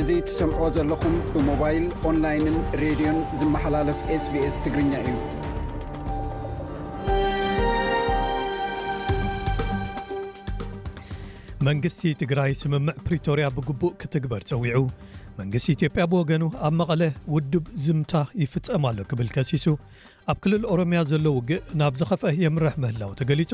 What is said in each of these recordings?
እዚ ትሰምዕዎ ዘለኹም ብሞባይል ኦንላይንን ሬድዮን ዝመሓላለፍ ስbስ ትግርኛ እዩ መንግስቲ ትግራይ ስምምዕ ፕሪቶርያ ብግቡእ ክትግበር ጸዊዑ። መንግስቲ ኢትዮጵያ ብወገኑ ኣብ መቐለ ውዱብ ዝምታ ይፍጸም ኣሎ ክብል ከሲሱ። ኣብ ክልል ኦሮምያ ዘሎ ውግእ ናብ ዝኸፍአ የምርሕ ምህላው ተገሊጹ።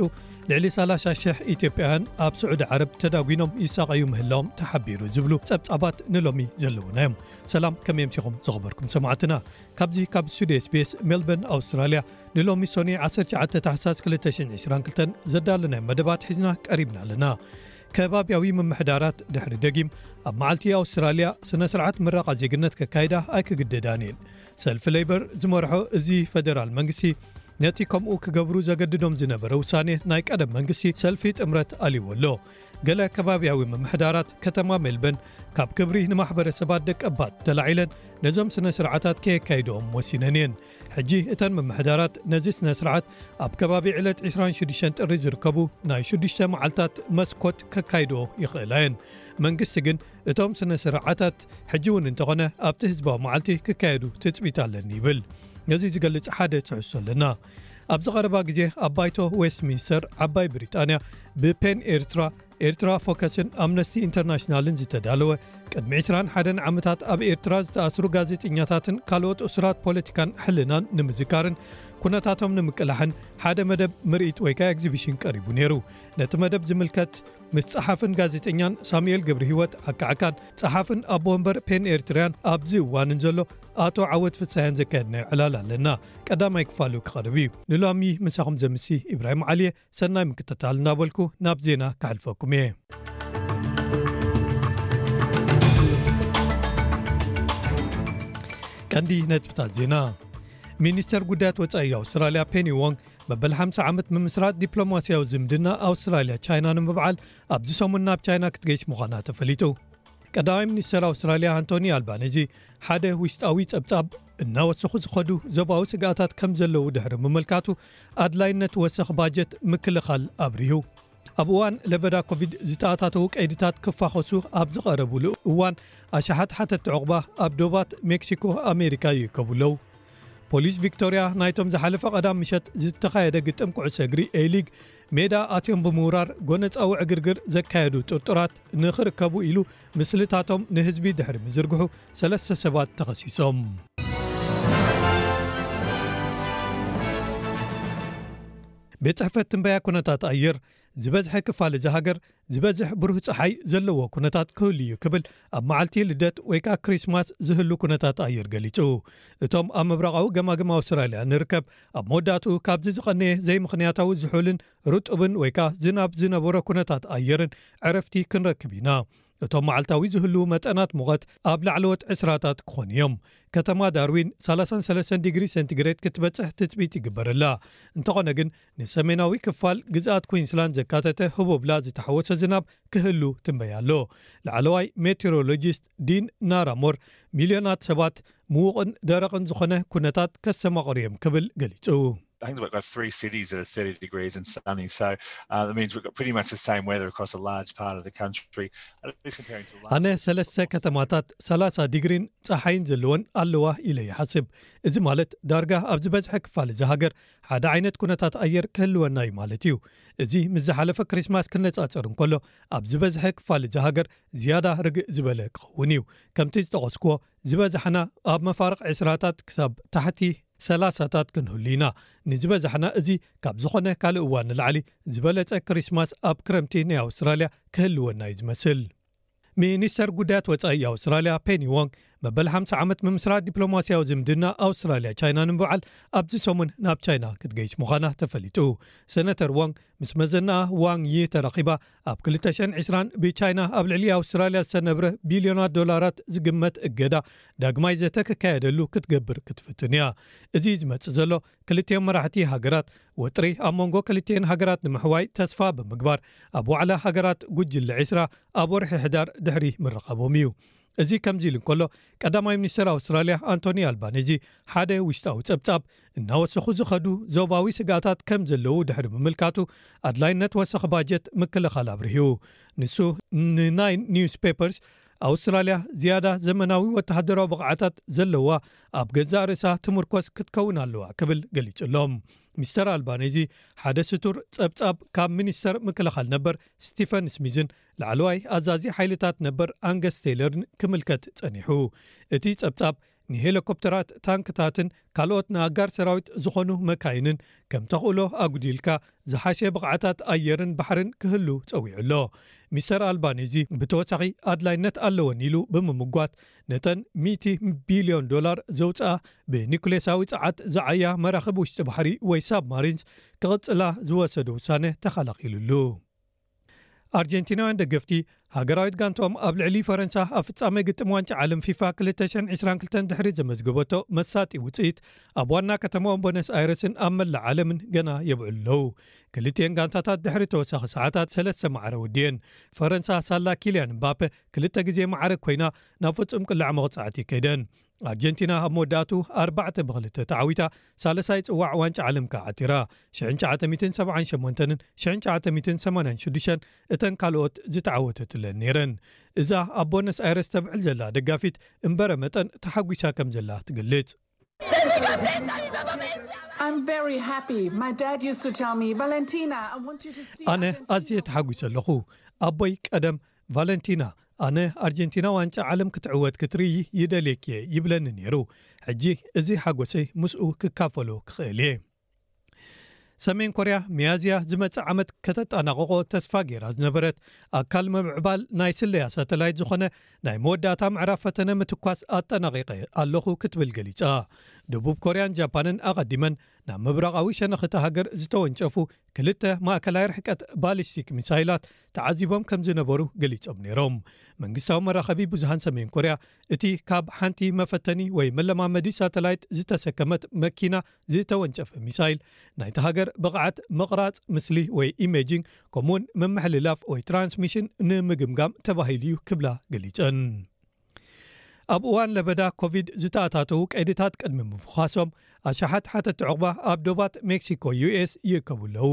ልዕሊ ሰላሳ ሽሕ ኢትዮጵያውያን ኣብ ስዑዲ ዓረብ ተዳጒኖም ይሳቐዩ ምህላዎም ተሓቢሩ ዝብሉ ጸብጻባት ንሎሚ ዘለዉና እዮም። ሰላም ከመይ ኣምሲኹም ዝኸበርኩም ሰማዕትና። ካብዚ ካብ ስቱድዮ ስቤስ ሜልበርን ኣውስትራልያ ንሎሚ ሶኑይ ዓሰርተ ትሽዓተ ታሕሳስ ክልተ ሽሕን ዕስራን ክልተን ዘዳለናዮም መደባት ሒዝና ቀሪብና ኣለና። ከባብያዊ ምምሕዳራት ድሕሪ ደጊም ኣብ መዓልቲ ኣውስትራልያ ስነ ስርዓት ምረቓ ዜግነት ከካይዳ ኣይክግደዳን እየን። ሰልፊ ለይበር ዝመርሖ እዚ ፈደራል መንግስቲ ነቲ ከምኡ ክገብሩ ዘገድዶም ዝነበረ ውሳኔ ናይ ቀደም መንግስቲ ሰልፊ ጥምረት ኣልይዎ ኣሎ። ገለ ከባብያዊ ምምሕዳራት ከተማ ሜልበርን ካብ ክብሪ ንማሕበረሰባት ደቀባት ተላዒለን ነዞም ስነ ስርዓታት ከየካይድኦም ወሲነን እየን። ሕጂ እተን ምምሕዳራት ነዚ ስነ ስርዓት ኣብ ከባቢ ዕለት ዕስራን ሽዱሽተን ጥሪ ዝርከቡ ናይ ሽዱሽተ መዓልታት መስኮት ከካይድኦ ይኽእላ እየን። መንግስቲ ግን እቶም ስነ ስርዓታት ሕጂ እውን እንተኾነ ኣብቲ ህዝባዊ መዓልቲ ክካየዱ ትፅቢት ኣለኒ ይብል። ነዚ ዝገልፅ ሓደ ትሕዝቶ ኣለና። ኣብዚ ቀረባ ግዜ ኣብ ባይቶ ዌስት ሚንስተር ዓባይ ብሪጣንያ ብፔን ኤርትራ፣ ኤርትራ ፎከስን ኣምነስቲ ኢንተርናሽናልን ዝተዳለወ ቅድሚ ዕስራን ሓደን ዓመታት ኣብ ኤርትራ ዝተኣስሩ ጋዜጠኛታትን ካልኦት እሱራት ፖለቲካን ሕልናን ንምዝካርን ኩነታቶም ንምቅላሕን ሓደ መደብ ምርኢት ወይ ከኣ ኤግዚቢሽን ቀሪቡ ነይሩ። ነቲ መደብ ዝምልከት ምስ ጸሓፍን ጋዜጠኛን ሳሙኤል ገብርሂወት ዓካዓካን ጸሓፍን ኣቦ ወንበር ፔን ኤርትርያን ኣብዚ እዋንን ዘሎ ኣቶ ዓወት ፍስሃያን ዘካየድናዮ ዕላል ኣለና ቀዳማይ ክፋሉ ክቐርብ እዩ። ንሎሚ ምሳኹም ዘምሲ ኢብራሂም ዓሊ እየ። ሰናይ ምክትታል እናበልኩ ናብ ዜና ከሕልፈኩም እየ። ቀንዲ ነጥብታት ዜና ሚኒስተር ጉዳያት ወፃኢ ኣውስትራልያ ፔኒ ዎንግ መበል 50 ዓመት ምምስራት ዲፕሎማስያዊ ዝምድና ኣውስትራልያ ቻይና ንምብዓል ኣብዚ ሰሙን ናብ ቻይና ክትገይሽ ምዃና ተፈሊጡ። ቀዳማይ ሚኒስተር ኣውስትራልያ ኣንቶኒ ኣልባኒዚ ሓደ ውሽጣዊ ጸብጻብ እናወሰኹ ዝኸዱ ዞባዊ ስግኣታት ከም ዘለዉ ድሕሪ ምምልካቱ ኣድላይነት ወሰኽ ባጀት ምክልኻል ኣብርሁ ኣብ እዋን ለበዳ ኮቪድ ዝተኣታተዉ ቀይድታት ክፋኸሱ ኣብ ዝቐረብሉ እዋን ኣሽሓት ሓተቲ ዕቑባ ኣብ ዶባት ሜክሲኮ ኣሜሪካ ይርከቡ ኣለዉ ፖሊስ ቪክቶርያ ናይቶም ዝሓለፈ ቀዳም ምሸት ዝተኻየደ ግጥም ኩዕሶ እግሪ ኤሊግ ሜዳ ኣትዮም ብምውራር ጎነጻዊ ዕግርግር ዘካየዱ ጥርጡራት ንኽርከቡ ኢሉ ምስልታቶም ንህዝቢ ድሕሪ ምዝርግሑ ሰለስተ ሰባት ተኸሲሶም። ቤት ጽሕፈት ትንበያ ኩነታት ኣየር፣ ዝበዝሐ ክፋል እዛ ሃገር ዝበዝሕ ብሩህ ጸሓይ ዘለዎ ኩነታት ክህሉ እዩ ክብል ኣብ መዓልቲ ልደት ወይ ከኣ ክሪስማስ ዝህሉ ኩነታት ኣየር ገሊጹ። እቶም ኣብ ምብራቓዊ ገማግም ኣውስትራልያ ንርከብ ኣብ መወዳእትኡ ካብዚ ዝቐነየ ዘይምኽንያታዊ ዝሑልን ርጡብን ወይ ከኣ ዝናብ ዝነበሮ ኩነታት ኣየርን ዕረፍቲ ክንረክብ ኢና። እቶም መዓልታዊ ዝህልዉ መጠናት ሙቐት ኣብ ላዕለዎት ዕስራታት ክኾኑ እዮም። ከተማ ዳርዊን ሰላሳን ሰለስተን ዲግሪ ሴንቲግሬድ ክትበጽሕ ትጽቢት ይግበረላ፣ እንተኾነ ግን ንሰሜናዊ ክፋል ግዝኣት ኲንስላንድ ዘካተተ ህቦብላ ዝተሓወሶ ዝናብ ክህሉ ትንበያ ኣሎ። ላዕለዋይ ሜትሮሎጂስት ዲን ናራሞር፣ ሚልዮናት ሰባት ምዉቕን ደረቕን ዝኾነ ኩነታት ከስተማቕሩ እዮም ክብል ገሊጹ። ኣነ ሰለስተ ከተማታት ሰላሳ ዲግሪን ጸሓይን ዘለወን ኣለዋ ኢለ ይሓስብ። እዚ ማለት ዳርጋ ኣብ ዝበዝሐ ክፋል እዛ ሃገር ሓደ ዓይነት ኩነታት ኣየር ክህልወና እዩ ማለት እዩ። እዚ ምስ ዝሓለፈ ክሪስማስ ክነጻጸር እንከሎ ኣብ ዝበዝሐ ክፋል እዛ ሃገር ዝያዳ ርግእ ዝበለ ክኸውን እዩ። ከምቲ ዝጠቐስኩዎ ዝበዛሕና ኣብ መፋርቕ ዕስራታት ክሳብ ታሕቲ ሰላሳታት ክንህሉ ኢና። ንዝበዛሕና እዚ ካብ ዝኾነ ካልእ እዋን ንላዕሊ ዝበለጸ ክሪስማስ ኣብ ክረምቲ ናይ ኣውስትራልያ ክህልወና እዩ ዝመስል። ሚኒስተር ጉዳያት ወጻኢ ኣውስትራልያ ፔኒ ዎንግ መበል ሓምሳ ዓመት ምምስራት ዲፕሎማስያዊ ዝምድና ኣውስትራልያ ቻይና ንምብዓል ኣብዚ ሰሙን ናብ ቻይና ክትገይሽ ምዃና ተፈሊጡ ሰነተር ዎንግ ምስ መዘናኣ ዋንግ ዪ ተራኺባ ኣብ 220 ብቻይና ኣብ ልዕሊ ኣውስትራልያ ዝተነብረ ቢልዮናት ዶላራት ዝግመት እገዳ ዳግማይ ዘተ ክካየደሉ ክትገብር ክትፍትን እያ እዚ ዝመጽእ ዘሎ ክልቲኦም መራሕቲ ሃገራት፣ ወጥሪ ኣብ መንጎ ክልቲኤን ሃገራት ንምሕዋይ ተስፋ ብምግባር፣ ኣብ ዋዕላ ሃገራት ጉጅለ ዕስራ ኣብ ወርሒ ሕዳር ድሕሪ ምርኻቦም እዩ። እዚ ከምዚ ኢሉ እንከሎ፣ ቀዳማይ ሚኒስተር ኣውስትራልያ ኣንቶኒ ኣልባኔዚ ሓደ ውሽጣዊ ጸብጻብ፣ እናወሰኹ ዝኸዱ ዞባዊ ስግኣታት ከም ዘለዉ ድሕሪ ምምልካቱ፣ ኣድላይነት ወሰኽ ባጀት ምክልኻል ኣብሪሁ። ንሱ ንናይን ኒውስፔፐርስ ኣውስትራልያ ዝያዳ ዘመናዊ ወተሃደራዊ ብቕዓታት ዘለዋ ኣብ ገዛእ ርእሳ ትምርኮስ ክትከውን ኣለዋ ክብል ገሊጹ ኣሎ። ሚስተር ኣልባኔዚ ሓደ ስቱር ጸብጻብ ካብ ሚኒስተር ምክልኻል ነበር ስቲፈን ስሚዝን ላዕለዋይ ኣዛዚ ሓይልታት ነበር ኣንገስ ቴይለርን ክምልከት ጸኒሑ። እቲ ጸብጻብ ንሄለኮፕተራት፣ ታንክታትን ካልኦት ንኣጋር ሰራዊት ዝኾኑ መካይንን ከም ተኽእሎ ኣጉዲልካ ዝሓሸ ብቕዓታት ኣየርን ባሕርን ክህሉ ጸዊዑ ኣሎ። ሚስተር ኣልባኒዚ ብተወሳኺ ኣድላይነት ኣለወን ኢሉ ብምምጓት ነተን ሚእቲ ቢልዮን ዶላር ዘውጽኣ ብኒኩሌሳዊ ጸዓት ዝዓያ መራኽብ ውሽጢ ባሕሪ ወይ ሳብማሪንስ ክቕጽላ ዝወሰዶ ውሳነ ተኸላኺሉሉ። ኣርጀንቲናውያን ደገፍቲ፣ ሃገራዊት ጋንትኦም ኣብ ልዕሊ ፈረንሳ ኣብ ፍጻመ ግጥም ዋንጫ ዓለም ፊፋ ክልተ ሽሕን ዕስራን ክልተን ድሕሪ ዘመዝገበቶ መሳጢ ውጽኢት፣ ኣብ ዋና ከተማኦም ቦነስ ኣይረስን ኣብ መላእ ዓለምን ገና የብዕሉ ኣለዉ። ክልቲኤን ጋንታታት ድሕሪ ተወሳኺ ሰዓታት ሰለስተ ማዕረ ወዲኤን። ፈረንሳ ሳላ ኪልያን እምባፐ ክልተ ግዜ ማዕረ ኰይና ናብ ፍጹም ቅላዕ መቕጻዕቲ ከይደን። ኣርጀንቲና ኣብ መወዳእትኡ ኣርባዕተ ብ ክልተ ተዓዊታ ሳልሳይ ጽዋዕ ዋንጫ ዓለም ከኣ ዓቲራ። ሽሕን ትሽዓተ ሚእትን ሰብዓን ሸሞንተን ን ሽሕን ትሽዓተ ሚእትን ሰማንያን ሽዱሽተን እተን ካልኦት ዝተዓወተትለን ነይረን። እዛ ኣብ ቦነስ ኣይረስ ተብዕል ዘላ ደጋፊት እምበረ መጠን ተሓጒሳ ከም ዘላ ትገልጽ። ኣነ ኣዝየ ተሓጒሰ ኣለኹ። ኣቦይ ቀደም ቫለንቲና፣ ኣነ ኣርጀንቲና ዋንጫ ዓለም ክትዕወት ክትርእዪ ይደልየኪ'የ ይብለኒ ነይሩ። ሕጂ እዚ ሓጐሰይ ምስኡ ክካፈሎ ክኽእል'የ። ሰሜን ኮርያ ሚያዝያ ዝመጽእ ዓመት ከተጣናቕቖ ተስፋ ገይራ ዝነበረት ኣካል ምምዕባል ናይ ስለያ ሳተላይት ዝዀነ ናይ መወዳእታ ምዕራፍ ፈተነ ምትኳስ ኣጠናቒቐ ኣለኹ ክትብል ገሊጻ። ደቡብ ኮርያን ጃፓንን ኣቐዲመን ናብ ምብራቓዊ ሸነኽ እታ ሃገር ዝተወንጨፉ ክልተ ማእከላይ ርሕቀት ባሊስቲክ ሚሳይላት ተዓዚቦም ከም ዝነበሩ ገሊጾም ነይሮም። መንግስታዊ መራኸቢ ብዙሃን ሰሜን ኮርያ እቲ ካብ ሓንቲ መፈተኒ ወይ መለማመዲ ሳተላይት ዝተሰከመት መኪና ዝተወንጨፈ ሚሳይል ናይታ ሃገር ብቕዓት ምቕራጽ ምስሊ ወይ ኢሜጂንግ ከምኡውን ምምሕልላፍ ወይ ትራንስሚሽን ንምግምጋም ተባሂሉ'ዩ ክብላ ገሊጸን። ኣብ እዋን ለበዳ ኮቪድ ዝተኣታተዉ ቀይድታት ቅድሚ ምፍዃሶም ኣሽሓት ሓተቲ ዑቕባ ኣብ ዶባት ሜክሲኮ ዩኤስ ይእከቡ ኣለዉ።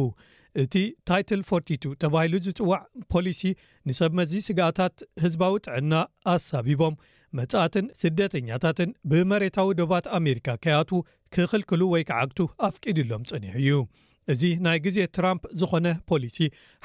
እቲ ታይትል ፎርቲቱ ተባሂሉ ዝጽዋዕ ፖሊሲ ንሰብመዚ ስግኣታት ህዝባዊ ጥዕና ኣሳቢቦም መጻእትን ስደተኛታትን ብመሬታዊ ዶባት ኣሜሪካ ከይኣትዉ ክኽልክሉ ወይ ክዓግቱ ኣፍቂድሎም ጸኒሑ እዩ። እዚ ናይ ግዜ ትራምፕ ዝኾነ ፖሊሲ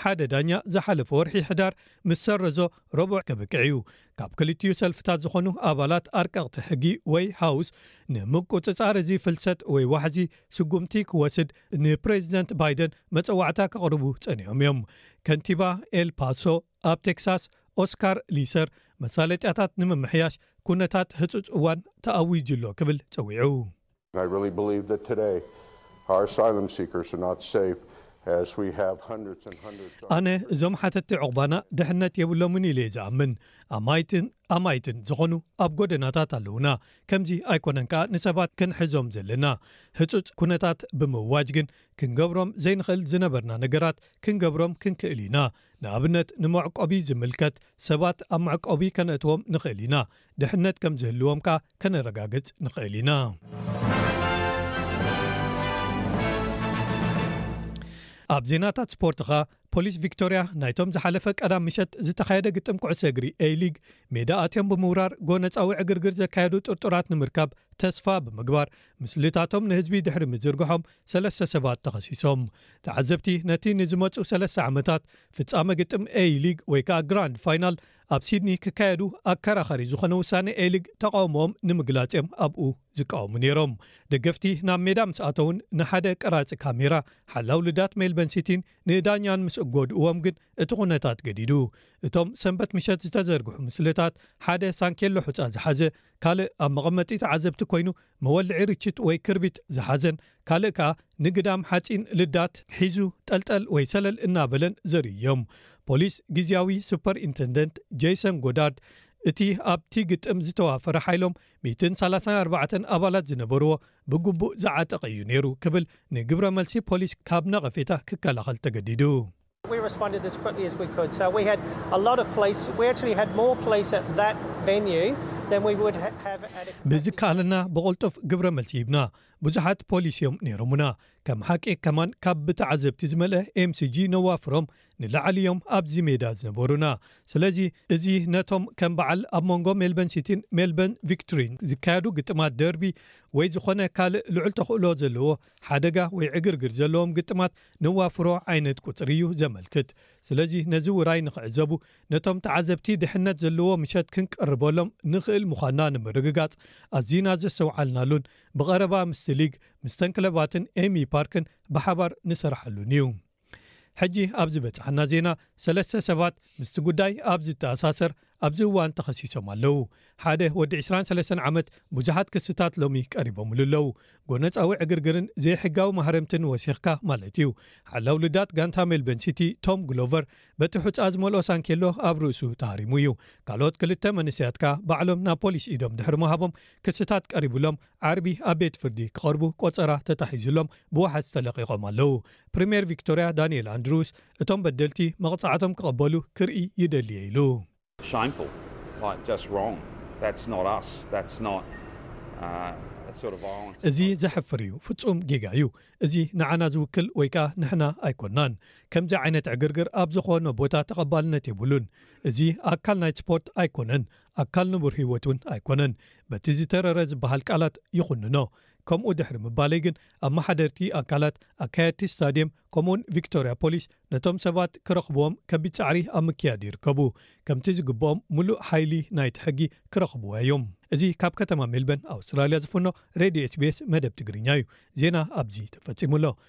ሓደ ዳኛ ዝሓለፈ ወርሒ ሕዳር ምስ ሰረዞ ረቡዕ ከብቅዕ እዩ። ካብ ክልቲኡ ሰልፍታት ዝኾኑ ኣባላት ኣርቀቕቲ ሕጊ ወይ ሃውስ ንምቁጽጻር እዚ ፍልሰት ወይ ዋሕዚ ስጉምቲ ክወስድ ንፕሬዚደንት ባይደን መጸዋዕታ ከቕርቡ ጸኒሖም እዮም። ከንቲባ ኤል ፓሶ ኣብ ቴክሳስ ኦስካር ሊሰር መሳለጥያታት ንምምሕያሽ ኩነታት ህጹጽ እዋን ተኣዊጁ'ሎ ክብል ጸዊዑ። ኣነ እዞም ሓተቲ ዕቑባና ድሕነት የብሎምን ኢለ እየ ዝኣምን። ኣማይትን ኣማይትን ዝኾኑ ኣብ ጎደናታት ኣለዉና። ከምዚ ኣይኮነን ከኣ ንሰባት ክንሕዞም ዘለና። ህጹጽ ኩነታት ብምእዋጅ ግን ክንገብሮም ዘይንኽእል ዝነበርና ነገራት ክንገብሮም ክንክእል ኢና። ንኣብነት ንመዕቆቢ ዝምልከት፣ ሰባት ኣብ መዕቆቢ ከነእትዎም ንኽእል ኢና፣ ድሕነት ከም ዝህልዎም ከኣ ከነረጋግጽ ንኽእል ኢና። ኣብ ዜናታት ስፖርት ከኣ፣ ፖሊስ ቪክቶርያ ናይቶም ዝሓለፈ ቀዳም ምሸት ዝተኻየደ ግጥም ኩዕሶ እግሪ ኤይ ሊግ ሜዳ ኣትዮም ብምውራር ጎነጻዊ ዕግርግር ዘካየዱ ጥርጡራት ንምርካብ ተስፋ ብምግባር ምስልታቶም ንህዝቢ ድሕሪ ምዝርግሖም ሰለስተ ሰባት ተኸሲሶም። ተዓዘብቲ ነቲ ንዝመጽኡ ሰለስተ ዓመታት ፍጻመ ግጥም ኤይ ሊግ ወይ ከኣ ግራንድ ፋይናል ኣብ ሲድኒ ክካየዱ ኣከራኻሪ ዝኾነ ውሳኔ ኤይ ሊግ ተቓውሞኦም ንምግላጽ'ዮም ኣብኡ ዝቃወሙ ነይሮም። ደገፍቲ ናብ ሜዳ ምስ ኣተዉን ንሓደ ቀራጺ ካሜራ ሓላው ልዳት ሜልበን ሲቲን ንዳኛን ምስ እጎድእዎም ግን እቲ ኩነታት ገዲዱ። እቶም ሰንበት ምሸት ዝተዘርግሑ ምስልታት ሓደ ሳንኬሎ ሑጻ ዝሓዘ ካልእ ኣብ መቐመጢ ተዓዘብቲ ኮይኑ መወልዒ ርችት ወይ ክርቢት ዝሓዘን ካልእ ከኣ ንግዳም ሓጺን ልዳት ሒዙ ጠልጠል ወይ ሰለል እናበለን ዘርእዩ እዮም። ፖሊስ ግዝያዊ ሱፐርኢንተንደንት ጀይሰን ጎዳርድ እቲ ኣብቲ ግጥም ዝተዋፈረ ሓይሎም ሚእትን ሰላሳን ኣርባዕተን ኣባላት ዝነበርዎ ብግቡእ ዝዓጠቐ እዩ ነይሩ ክብል ንግብረ መልሲ ፖሊስ ካብ ነቐፌታ ክከላኸል ተገዲዱ። ብዝከኣለና ብቕልጡፍ ግብረ መልሲ ሂብና ብዙሓት ፖሊስ እዮም ነይሮሙና ከም ሓቂ ከማን ካብ ብተዓዘብቲ ዝመልአ ኤምስጂ ነዋፍሮም ንላዕሊ እዮም ኣብዚ ሜዳ ዝነበሩና ስለዚ እዚ ነቶም ከም በዓል ኣብ መንጎ ሜልበን ሲቲን ሜልበን ቪክትሪን ዝካየዱ ግጥማት ደርቢ ወይ ዝኾነ ካልእ ልዑል ተኽእሎ ዘለዎ ሓደጋ ወይ ዕግርግር ዘለዎም ግጥማት ነዋፍሮ ዓይነት ቁጽሪ እዩ ዘመልክት። ስለዚ ነዚ ውራይ ንኽዕዘቡ ነቶም ተዓዘብቲ ድሕነት ዘለዎ ምሸት ክንቅርበሎም ንኽእል ምዃንና ንምርግጋጽ ኣዚና ዘስተውዓልናሉን ብቐረባ ምስቲ ሊግ፣ ምስተን ክለባትን ኤሚ ፓርክን ብሓባር ንሰርሓሉን እዩ። ሕጂ ኣብ ዝበጽሓና ዜና ሰለስተ ሰባት ምስቲ ጉዳይ ኣብ ዝተኣሳሰር ኣብዚ እዋን ተኸሲሶም ኣለዉ። ሓደ ወዲ ዕስራን ሰለስተን ዓመት ብዙሓት ክስታት ሎሚ ቀሪቦምሉ ኣለዉ። ጎነጻዊ ዕግርግርን ዘይሕጋዊ ማህረምትን ወሲኽካ ማለት እዩ። ሓላው ልዳት ጋንታ ሜልበን ሲቲ ቶም ግሎቨር በቲ ሑጻ ዝመልኦ ሳንኬሎ ኣብ ርእሱ ተሃሪሙ እዩ። ካልኦት ክልተ መንእሰያት ከኣ ባዕሎም ናብ ፖሊስ ኢዶም ድሕሪ ምሃቦም ክስታት ቀሪቡሎም ዓርቢ ኣብ ቤት ፍርዲ ክቐርቡ ቆጸራ ተታሒዙሎም ብዋሕስ ተለቒቖም ኣለዉ። ፕሪምየር ቪክቶርያ ዳንኤል ኣንድሩውስ እቶም በደልቲ መቕጻዕቶም ክቐበሉ ክርኢ ይደሊ እየ ኢሉ። እዚ ዘሕፍር እዩ፣ ፍጹም ጌጋ እዩ፣ እዚ ንዓና ዝውክል ወይ ከኣ ንሕና ኣይኮናን። ከምዚ ዓይነት ዕግርግር ኣብ ዝኾነ ቦታ ተቐባልነት የብሉን፣ እዚ ኣካል ናይቲ ስፖርት ኣይኮነን፣ ኣካል ንቡር ህይወት እውን ኣይኮነን፣ በቲ ዝተረረ ዝበሃል ቃላት ይኹንኖ። ከምኡ ድሕሪ ምባለይ ግን ኣመሓደርቲ ኣካላት፣ ኣካየድቲ ስታድየም ከምኡውን ቪክቶርያ ፖሊስ ነቶም ሰባት ክረኽብዎም ከቢድ ጻዕሪ ኣብ ምክያድ ይርከቡ። ከምቲ ዝግብኦም ምሉእ ሓይሊ ናይቲ ሕጊ ክረኽብዎ እዮም። እዚ ካብ ከተማ ሜልበን ኣውስትራልያ ዝፍኖ ሬድዮ ኤስቢኤስ መደብ ትግርኛ እዩ። ዜና ኣብዚ ተፈጺሙ ኣሎ።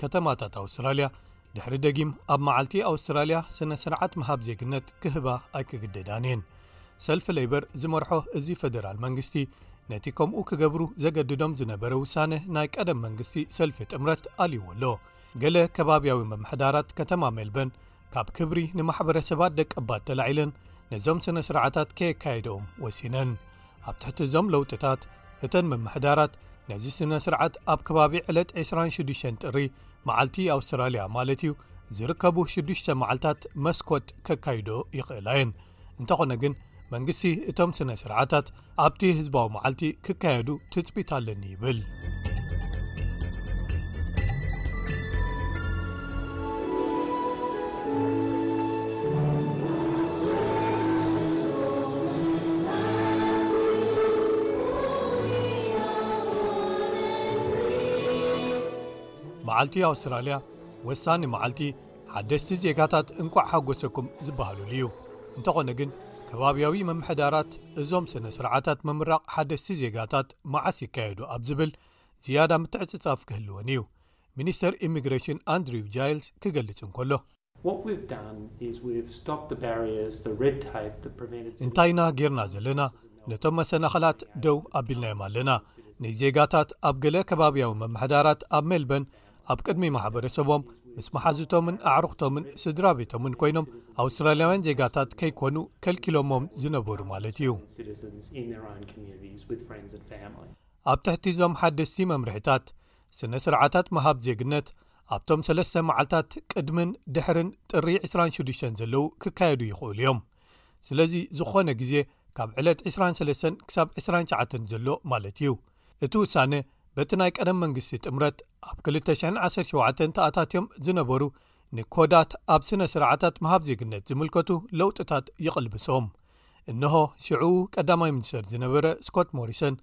ከተማታት ኣውስትራልያ ድሕሪ ደጊም ኣብ መዓልቲ ኣውስትራልያ ስነ ስርዓት ምሃብ ዜግነት ክህባ ኣይክግደዳን እየን ሰልፊ ለይበር ዝመርሖ እዚ ፈደራል መንግስቲ ነቲ ከምኡ ክገብሩ ዘገድዶም ዝነበረ ውሳነ ናይ ቀደም መንግስቲ ሰልፊ ጥምረት ኣልዎ ኣሎ ገለ ከባብያዊ ምምሕዳራት ከተማ ሜልበን ካብ ክብሪ ንማሕበረሰባት ደቀባት ተላዒለን ነዞም ስነ ስርዓታት ከየካየደኦም ወሲነን ኣብ ትሕቲ እዞም ለውጥታት እተን ምምሕዳራት ነዚ ስነ ስርዓት ኣብ ከባቢ ዕለት 26 ጥሪ መዓልቲ ኣውስትራልያ ማለት እዩ ዝርከቡ 6ዱሽተ መዓልታት መስኮት ከካይዶ ይኽእላ እየን እንተኾነ ግን መንግስቲ እቶም ስነ ስርዓታት ኣብቲ ህዝባዊ መዓልቲ ክካየዱ ትፅቢት ኣለኒ ይብል መዓልቲ ኣውስትራልያ ወሳኒ መዓልቲ ሓደስቲ ዜጋታት እንቋዕ ሓጎሰኩም ዝበሃሉሉ እዩ። እንተኾነ ግን ከባብያዊ ምምሕዳራት እዞም ስነ ስርዓታት ምምራቕ ሓደስቲ ዜጋታት መዓስ ይካየዱ ኣብ ዝብል ዝያዳ ምትዕጽጻፍ ክህልወን እዩ ሚኒስተር ኢሚግሬሽን ኣንድሪው ጃይልስ ክገልጽ እንከሎ። እንታይ ኢና ጌርና ዘለና ነቶም መሰናኸላት ደው ኣቢልናዮም ኣለና ንዜጋታት ኣብ ገለ ከባብያዊ ምምሕዳራት ኣብ ሜልበን ኣብ ቅድሚ ማሕበረሰቦም ምስ መሓዙቶምን ኣዕሩኽቶምን ስድራ ቤቶምን ኮይኖም ኣውስትራልያውያን ዜጋታት ከይኮኑ ከልኪሎሞም ዝነበሩ ማለት እዩ ኣብ ትሕቲ እዞም ሓደስቲ መምርሒታት ስነ ስርዓታት መሃብ ዜግነት ኣብቶም ሰለስተ መዓልታት ቅድምን ድሕርን ጥሪ 26 ዘለዉ ክካየዱ ይኽእሉ እዮም ስለዚ ዝኾነ ግዜ ካብ ዕለት 23 ክሳብ 29 ዘሎ ማለት እዩ እቲ ውሳነ በቲ ናይ ቀደም መንግስቲ ጥምረት ኣብ 2017 ተኣታትዮም ዝነበሩ ንኮዳት ኣብ ስነ ስርዓታት ምሃብ ዜግነት ዝምልከቱ ለውጥታት ይቕልብሶም እንሆ ሽዕኡ ቀዳማይ ሚኒስተር ዝነበረ ስኮት ሞሪሰን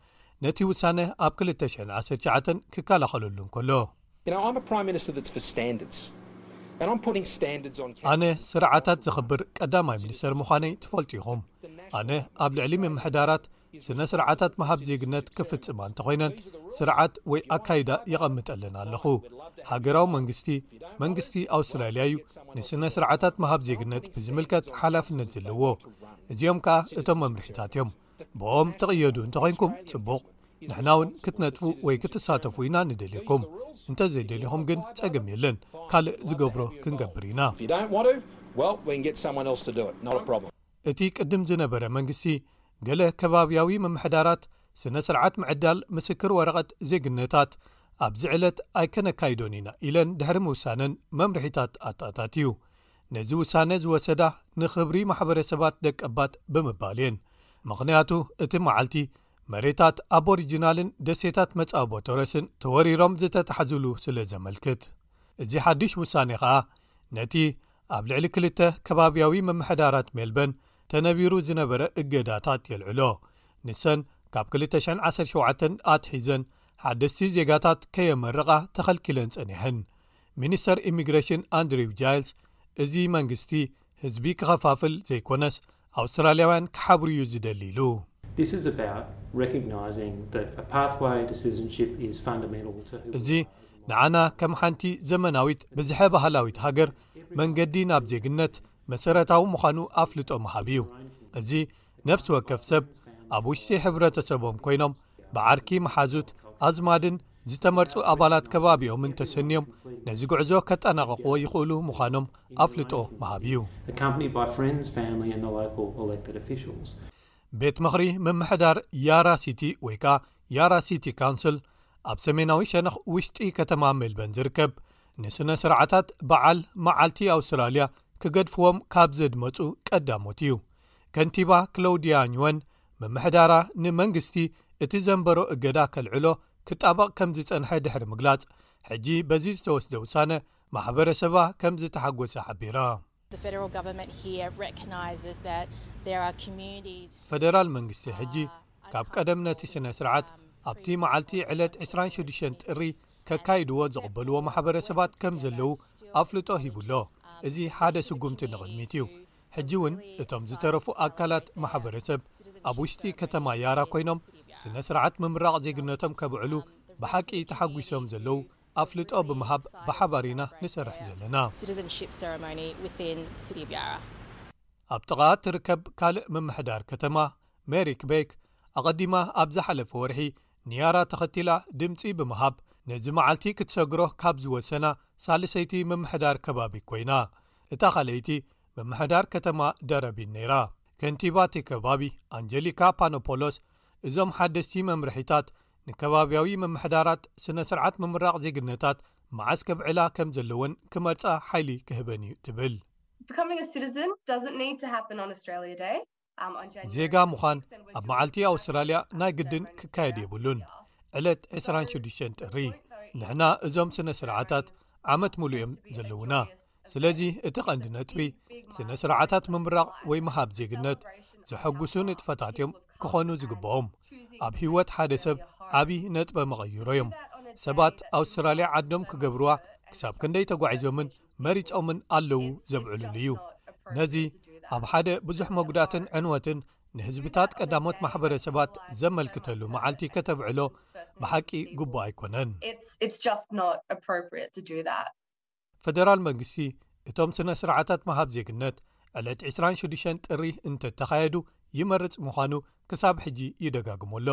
ነቲ ውሳነ ኣብ 219 ክከላኸለሉ እንከሎ ኣነ ስርዓታት ዘኽብር ቀዳማይ ሚኒስተር ምዃነይ ትፈልጡ ኢኹም ኣነ ኣብ ልዕሊ ምምሕዳራት ስነ ስርዓታት ምሃብ ዜግነት ክፍጽማ እንተኾይነን ስርዓት ወይ ኣካይዳ የቐምጠለን ኣለኹ ሃገራዊ መንግስቲ መንግስቲ ኣውስትራልያ እዩ ንስነ ስርዓታት ምሃብ ዜግነት ብዝምልከት ሓላፍነት ዘለዎ እዚኦም ከኣ እቶም መምርሒታት እዮም ብኦም ትቕየዱ እንተኾይንኩም ጽቡቕ ንሕና እውን ክትነጥፉ ወይ ክትሳተፉ ኢና ንደልኩም እንተዘይደሊኹም ግን ጸገም የለን ካልእ ዝገብሮ ክንገብር ኢና። እቲ ቅድም ዝነበረ መንግስቲ ገለ ከባብያዊ ምምሕዳራት ስነ ስርዓት ምዕዳል ምስክር ወረቐት ዜግነታት ኣብዚ ዕለት ኣይከነካይዶን ኢና ኢለን ድሕሪ ምውሳነን መምርሒታት ኣተኣታትዩ ነዚ ውሳነ ዝወሰዳ ንኽብሪ ማሕበረሰባት ደቀባት ብምባል እየን ምኽንያቱ እቲ መዓልቲ መሬታት ኣቦሪጅናልን ደሴታት መፃቦ ቶረስን ተወሪሮም ዝተታሕዙሉ ስለ ዘመልክት እዚ ሓዱሽ ውሳኔ ከኣ ነቲ ኣብ ልዕሊ ክልተ ከባብያዊ ምምሕዳራት ሜልበርን ተነቢሩ ዝነበረ እገዳታት የልዕሎ፣ ንሰን ካብ 2017 ኣትሒዘን ሓደስቲ ዜጋታት ከየመርቓ ተኸልኪለን ጸኒሐን። ሚኒስተር ኢሚግሬሽን ኣንድሪው ጃይልስ እዚ መንግስቲ ህዝቢ ክኸፋፍል ዘይኰነስ ኣውስትራልያውያን ክሓብሩ እዩ ዝደሊ ኢሉ። እዚ ንዓና ከም ሓንቲ ዘመናዊት ብዝሐ ባህላዊት ሃገር መንገዲ ናብ ዜግነት መሰረታዊ ምዃኑ ኣፍልጦ ምሃብ እዩ። እዚ ነፍሲ ወከፍ ሰብ ኣብ ውሽጢ ሕብረተሰቦም ኮይኖም ብዓርኪ መሓዙት፣ ኣዝማድን ዝተመርጹ ኣባላት ከባቢኦምን ተሰንዮም ነዚ ጕዕዞ ከጠናቕቕዎ ይኽእሉ ምዃኖም ኣፍልጦ ምሃብ እዩ። ቤት ምኽሪ ምምሕዳር ያራ ሲቲ ወይ ከኣ ያራ ሲቲ ካውንስል ኣብ ሰሜናዊ ሸነኽ ውሽጢ ከተማ ሜልበን ዝርከብ ንስነ ስርዓታት በዓል መዓልቲ ኣውስትራልያ ክገድፍዎም ካብ ዘድመጹ ቀዳሞት እዩ ከንቲባ ክለውድያ ኝወን ምምሕዳራ ንመንግስቲ እቲ ዘንበሮ እገዳ ከልዕሎ ክጣበቕ ከም ዝጸንሐ ድሕሪ ምግላጽ፣ ሕጂ በዚ ዝተወስደ ውሳነ ማሕበረሰባ ከም ዝተሓጎሰ ሓቢራ። ፈደራል መንግስቲ ሕጂ ካብ ቀደም ነቲ ስነ ስርዓት ኣብቲ መዓልቲ ዕለት ዕስራን ሽዱሽተን ጥሪ ከካይድዎ ዝቕበልዎ ማሕበረሰባት ከም ዘለዉ ኣፍልጦ ሂቡ ኣሎ፣ እዚ ሓደ ስጉምቲ ንቕድሚት እዩ። ሕጂ'ውን እቶም ዝተረፉ ኣካላት ማሕበረሰብ ኣብ ውሽጢ ከተማ ያራ ኮይኖም ስነ-ስርዓት ምምራቕ ዜግነቶም ከብዕሉ ብሓቂ ተሓጒሶም ዘለዉ ኣፍልጦ ብምሃብ ብሓባር ኢና ንሰርሕ ዘለና። ኣብ ጥቓኣ እትርከብ ካልእ ምምሕዳር ከተማ ሜሪክ ቤክ ኣቐዲማ ኣብ ዝሓለፈ ወርሒ ኒያራ ተኸቲላ ድምጺ ብምሃብ ነዚ መዓልቲ ክትሰግሮ ካብ ዝወሰና ሳልሰይቲ ምምሕዳር ከባቢ ኰይና። እታ ካልኣይቲ ምምሕዳር ከተማ ደረቢን ነይራ። ከንቲባ እቲ ከባቢ ኣንጀሊካ ፓኖፖሎስ እዞም ሓደስቲ መምርሒታት ንከባብያዊ ምምሕዳራት ስነ-ስርዓት ምምራቕ ዜግነታት መዓስ ከብዕላ ከም ዘለወን ክመርጻ ሓይሊ ክህበን'ዩ ትብል። ዜጋ ምዃን ኣብ መዓልቲ ኣውስትራልያ ናይ ግድን ክካየድ የብሉን ዕለት 26 ጥሪ ንሕና እዞም ስነ ስርዓታት ዓመት ምሉ እዮም ዘለዉና ስለዚ እቲ ቐንዲ ነጥቢ ስነ ስርዓታት ምምራቕ ወይ ምሃብ ዜግነት ዘሐጉሱ ንጥፈታት እዮም ክኾኑ ዝግብኦም ኣብ ህይወት ሓደ ሰብ ዓብዪ ነጥበ መቐይሮ እዮም ሰባት ኣውስትራልያ ዓዶም ክገብርዋ ክሳብ ክንደይ ተጓዒዞምን መሪጾምን ኣለዉ ዘብዕሉሉ እዩ ነዚ ኣብ ሓደ ብዙሕ መጉዳትን ዕንወትን ንህዝብታት ቀዳሞት ማሕበረሰባት ዘመልክተሉ መዓልቲ ከተብዕሎ ብሓቂ ግቡእ ኣይኮነን ፈደራል መንግስቲ እቶም ስነ ስርዓታት መሃብ ዜግነት ዕለት 26 ጥሪ እንተተኻየዱ ይመርፅ ምዃኑ ክሳብ ሕጂ ይደጋግሞ ኣሎ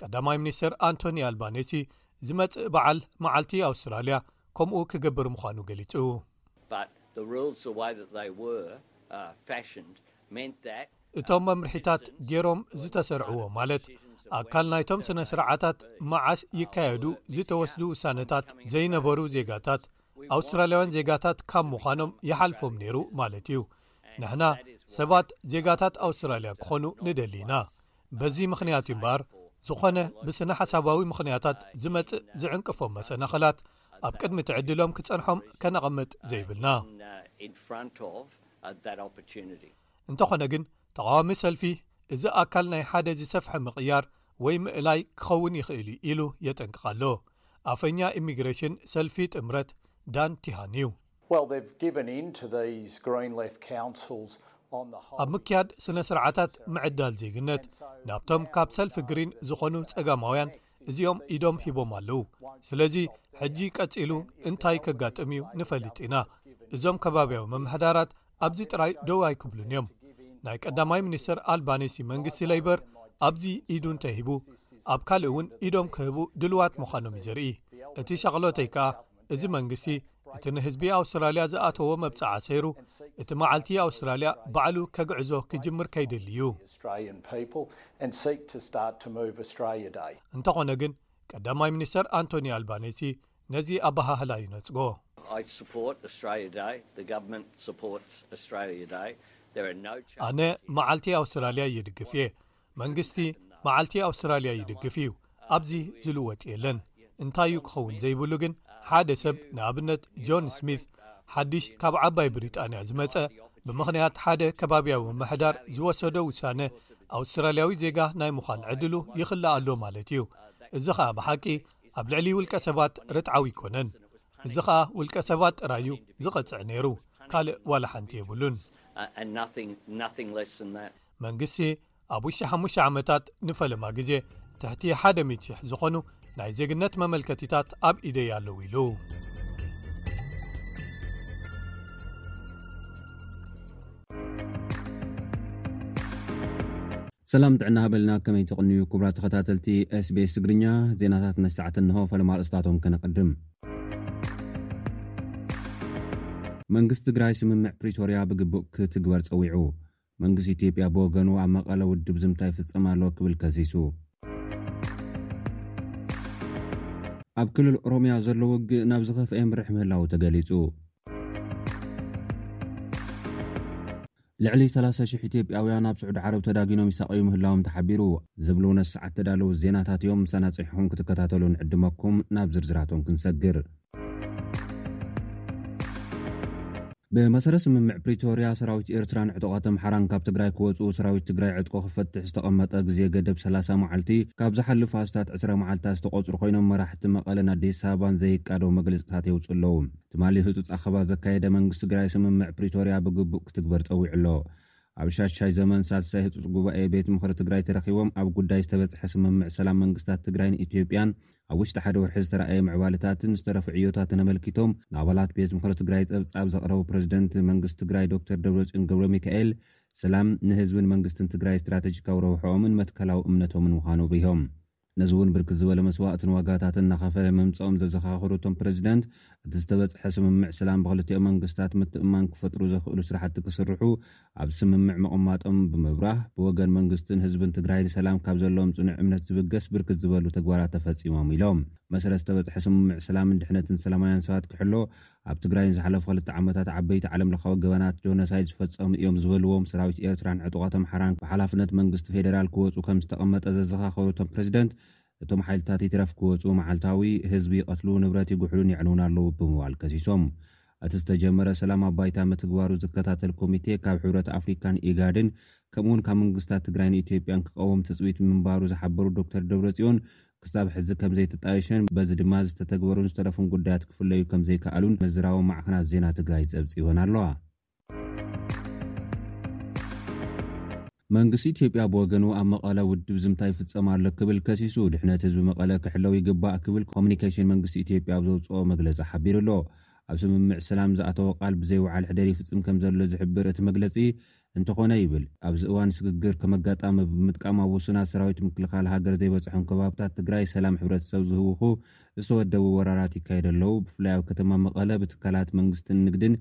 ቀዳማይ ሚኒስትር ኣንቶኒ ኣልባነሲ ዝመፅእ በዓል መዓልቲ ኣውስትራልያ ከምኡ ክገብር ምዃኑ ገሊጹ። እቶም መምርሒታት ገይሮም ዝተሰርዕዎ ማለት ኣካል ናይቶም ስነ ስርዓታት መዓስ ይካየዱ ዝተወስዱ ውሳነታት ዘይነበሩ ዜጋታት ኣውስትራልያውያን ዜጋታት ካብ ምዃኖም ይሓልፎም ነይሩ ማለት እዩ። ንሕና ሰባት ዜጋታት ኣውስትራልያ ክኾኑ ንደሊ ኢና። በዚ ምኽንያት እዩ እምበኣር ዝኾነ ብስነ ሓሳባዊ ምኽንያታት ዝመጽእ ዝዕንቅፎም መሰናኸላት ኣብ ቅድሚ ትዕድሎም ክጸንሖም ከነቐምጥ ዘይብልና። እንተኾነ ግን ተቓዋሚ ሰልፊ እዚ ኣካል ናይ ሓደ ዝሰፍሐ ምቕያር ወይ ምእላይ ክኸውን ይኽእል እዩ ኢሉ የጠንቅቕ ኣሎ። ኣፈኛ ኢሚግሬሽን ሰልፊ ጥምረት ዳን ቲሃን እዩ። ኣብ ምክያድ ስነ ስርዓታት ምዕዳል ዜግነት ናብቶም ካብ ሰልፊ ግሪን ዝኾኑ ጸጋማውያን እዚኦም ኢዶም ሂቦም ኣለዉ ስለዚ ሕጂ ቀጺሉ እንታይ ከጋጥም እዩ ንፈልጥ ኢና እዞም ከባብያዊ ምምሕዳራት ኣብዚ ጥራይ ደው ኣይክብሉን እዮም ናይ ቀዳማይ ሚኒስትር ኣልባኒሲ መንግስቲ ለይበር ኣብዚ ኢዱ እንተሂቡ ኣብ ካልእ እውን ኢዶም ክህቡ ድልዋት ምዃኖም እዩ ዘርኢ እቲ ሻቕሎተይ ከኣ እዚ መንግስቲ እቲ ንህዝቢ ኣውስትራልያ ዝኣተዎ መብጻዓ ሰይሩ እቲ መዓልቲ ኣውስትራልያ ባዕሉ ከግዕዞ ክጅምር ከይድል እዩ እንተኾነ ግን ቀዳማይ ሚኒስተር ኣንቶኒ ኣልባነሲ ነዚ ኣባሃህላ ይነጽጎ ኣነ መዓልቲ ኣውስትራልያ ይድግፍ እየ መንግስቲ መዓልቲ ኣውስትራልያ ይድግፍ እዩ ኣብዚ ዝልወጥ የለን እንታይ እዩ ክኸውን ዘይብሉ ግን ሓደ ሰብ ንኣብነት ጆን ስሚት ሓድሽ ካብ ዓባይ ብሪጣንያ ዝመፀ ብምኽንያት ሓደ ከባብያዊ ምሕዳር ዝወሰዶ ውሳነ ኣውስትራልያዊ ዜጋ ናይ ምዃን ዕድሉ ይኽል ኣሎ ማለት እዩ እዚ ኸዓ ብሓቂ ኣብ ልዕሊ ውልቀ ሰባት ርትዓዊ ኣይኮነን እዚ ኸዓ ውልቀ ሰባት ጥራይ እዩ ዝቐፅዕ ነይሩ ካልእ ዋላ ሓንቲ የብሉን መንግስቲ ኣብ ውሽጢ ሓሙሽተ ዓመታት ንፈለማ ግዜ ትሕቲ ሓደ ሚእቲ ሽሕ ዝኾኑ ናይ ዜግነት መመልከቲታት ኣብ ኢደይ ኣለዉ ኢሉ። ሰላም ጥዕና በልና ከመይ ትቕንዩ ክቡራት ተኸታተልቲ ስቤስ ትግርኛ ዜናታት መሰዕት እንሆ ፈለማ ርእስታቶም ከነቐድም መንግስቲ ትግራይ ስምምዕ ፕሪቶርያ ብግቡእ ክትግበር ጸዊዑ መንግስቲ ኢትዮጵያ ብወገኑ ኣብ መቐለ ውድብ ዝምታ ይፍፀም ኣሎ ክብል ከሲሱ። ኣብ ክልል ኦሮምያ ዘሎ ውግእ ናብ ዝኸፍኣ የምርሕ ምህላዉ ተገሊጹ። ልዕሊ ሰላሳ ሽሕ ኢትዮጵያውያን ኣብ ስዑዲ ዓረብ ተዳጊኖም ይሳቐዩ ምህላዎም ተሓቢሩ። ዝብሉ ነዚ ሰዓት ዝተዳለዉ ዜናታት እዮም። ምሳና ፅንሒኹም ክትከታተሉ ንዕድመኩም። ናብ ዝርዝራቶም ክንሰግር። ብመሰረት ስምምዕ ፕሪቶርያ ሰራዊት ኤርትራን ዕጡቓት ኣምሓራን ካብ ትግራይ ክወፁ ሰራዊት ትግራይ ዕጥቁ ክፈትሕ ዝተቐመጠ ግዜ ገደብ ሰላሳ መዓልቲ ካብ ዝሓልፍ ኣስታት ዕስራ መዓልትታት ዝተቖፅሩ ኮይኖም መራሕቲ መቐለን ኣዲስ ኣበባን ዘይቃደው መግለፅታት የውፅኡ ኣለዉ። ትማሊ ህፁፅ ኣኸባ ዘካየደ መንግስቲ ትግራይ ስምምዕ ፕሪቶርያ ብግቡእ ክትግበር ፀዊዑ ኣሎ። ኣብ ሻሻይ ዘመን ሳልሳይ ህፁፅ ጉባኤ ቤት ምኽሪ ትግራይ ተረኺቦም ኣብ ጉዳይ ዝተበፅሐ ስምምዕ ሰላም መንግስታት ትግራይን ኢትዮጵያን ኣብ ውሽጢ ሓደ ወርሒ ዝተራእየ ምዕባለታትን ዝተረፉ ዕዮታትን ኣመልኪቶም ንኣባላት ቤት ምኽሪ ትግራይ ፀብፃብ ዘቕረቡ ፕረዚደንት መንግስቲ ትግራይ ዶክተር ደብረፅዮን ገብረሚካኤል፣ ሰላም ንህዝብን መንግስትን ትግራይ ስትራተጂካዊ ረብሕኦምን መትከላዊ እምነቶምን ምዃኑ ኣብሪሆም። ነዚ እውን ብርክት ዝበለ መስዋእትን ዋጋታትን እናኸፈለ ምምፅኦም ዘዘኻኸሩ እቶም ፕረዚደንት፣ እቲ ዝተበፅሐ ስምምዕ ሰላም ብክልቲኦም መንግስታት ምትእምማን ክፈጥሩ ዘኽእሉ ስራሕቲ ክስርሑ ኣብ ስምምዕ ምቕማጦም ብምብራህ ብወገን መንግስትን ህዝብን ትግራይ ንሰላም ካብ ዘለዎም ፅኑዕ እምነት ዝብገስ ብርክት ዝበሉ ተግባራት ተፈፂሞም ኢሎም። መሰረት ዝተበፅሐ ስምምዕ ሰላምን ድሕነትን ሰላማውያን ሰባት ክሕሎ ኣብ ትግራይ ንዝሓለፉ ክልተ ዓመታት ዓበይቲ ዓለም ለኻዊ ገበናት ጆነሳይድ ዝፈፀሙ እዮም ዝበልዎም ሰራዊት ኤርትራን ዕጡቓት ኣምሓራን ብሓላፍነት መንግስቲ ፌደራል ክወፁ ከምዝተቐመጠ ዘዘኻኸሩ እቶም ፕረዚደንት እቶም ሓይልታት ይትረፍ ክወጹ መዓልታዊ ህዝቢ ይቐትሉ፣ ንብረት ይጉሕሉን የዕንዉን ኣለዉ ብምባል ከሲሶም። እቲ ዝተጀመረ ሰላም ኣብ ባይታ ምትግባሩ ዝከታተል ኮሚቴ ካብ ሕብረት ኣፍሪካን ኢጋድን ከምኡ'ውን ካብ መንግስታት ትግራይን ኢትዮጵያን ክቐውም ትፅቢት ምንባሩ ዝሓበሩ ዶክተር ደብረፅዮን ክሳብ ሕዚ ከምዘይተጣየሸን በዚ ድማ ዝተተግበሩን ዝተረፉን ጉዳያት ክፍለዩ ከምዘይከኣሉን መዝራቦ ማዕኸናት ዜና ትግራይ ፀብፂበን ኣለዋ። መንግስቲ ኢትዮጵያ ብወገኑ ኣብ መቐለ ውድብ ዝምታ ይፍፀም ኣሎ ክብል ከሲሱ። ድሕነት ህዝቢ መቐለ ክሕለው ይግባእ ክብል ኮሙኒኬሽን መንግስቲ ኢትዮጵያ ኣብ ዘውፅኦ መግለፂ ሓቢሩ ኣሎ። ኣብ ስምምዕ ሰላም ዝኣተዎ ቃል ብዘይ ውዓል ሕደር ይፍፅም ከምዘሎ ዝሕብር እቲ መግለፂ፣ እንተኾነ ይብል ኣብዚ እዋን ስግግር ከም ኣጋጣሚ ብምጥቃም ኣብ ውሱናት ሰራዊት ምክልኻል ሃገር ዘይበፅሖም ከባብታት ትግራይ ሰላም ሕብረተሰብ ዝህውኹ ዝተወደቡ ወራራት ይካየዱ ኣለው። ብፍላይ ኣብ ከተማ መቐለ ብትካላት መንግስትን ንግድን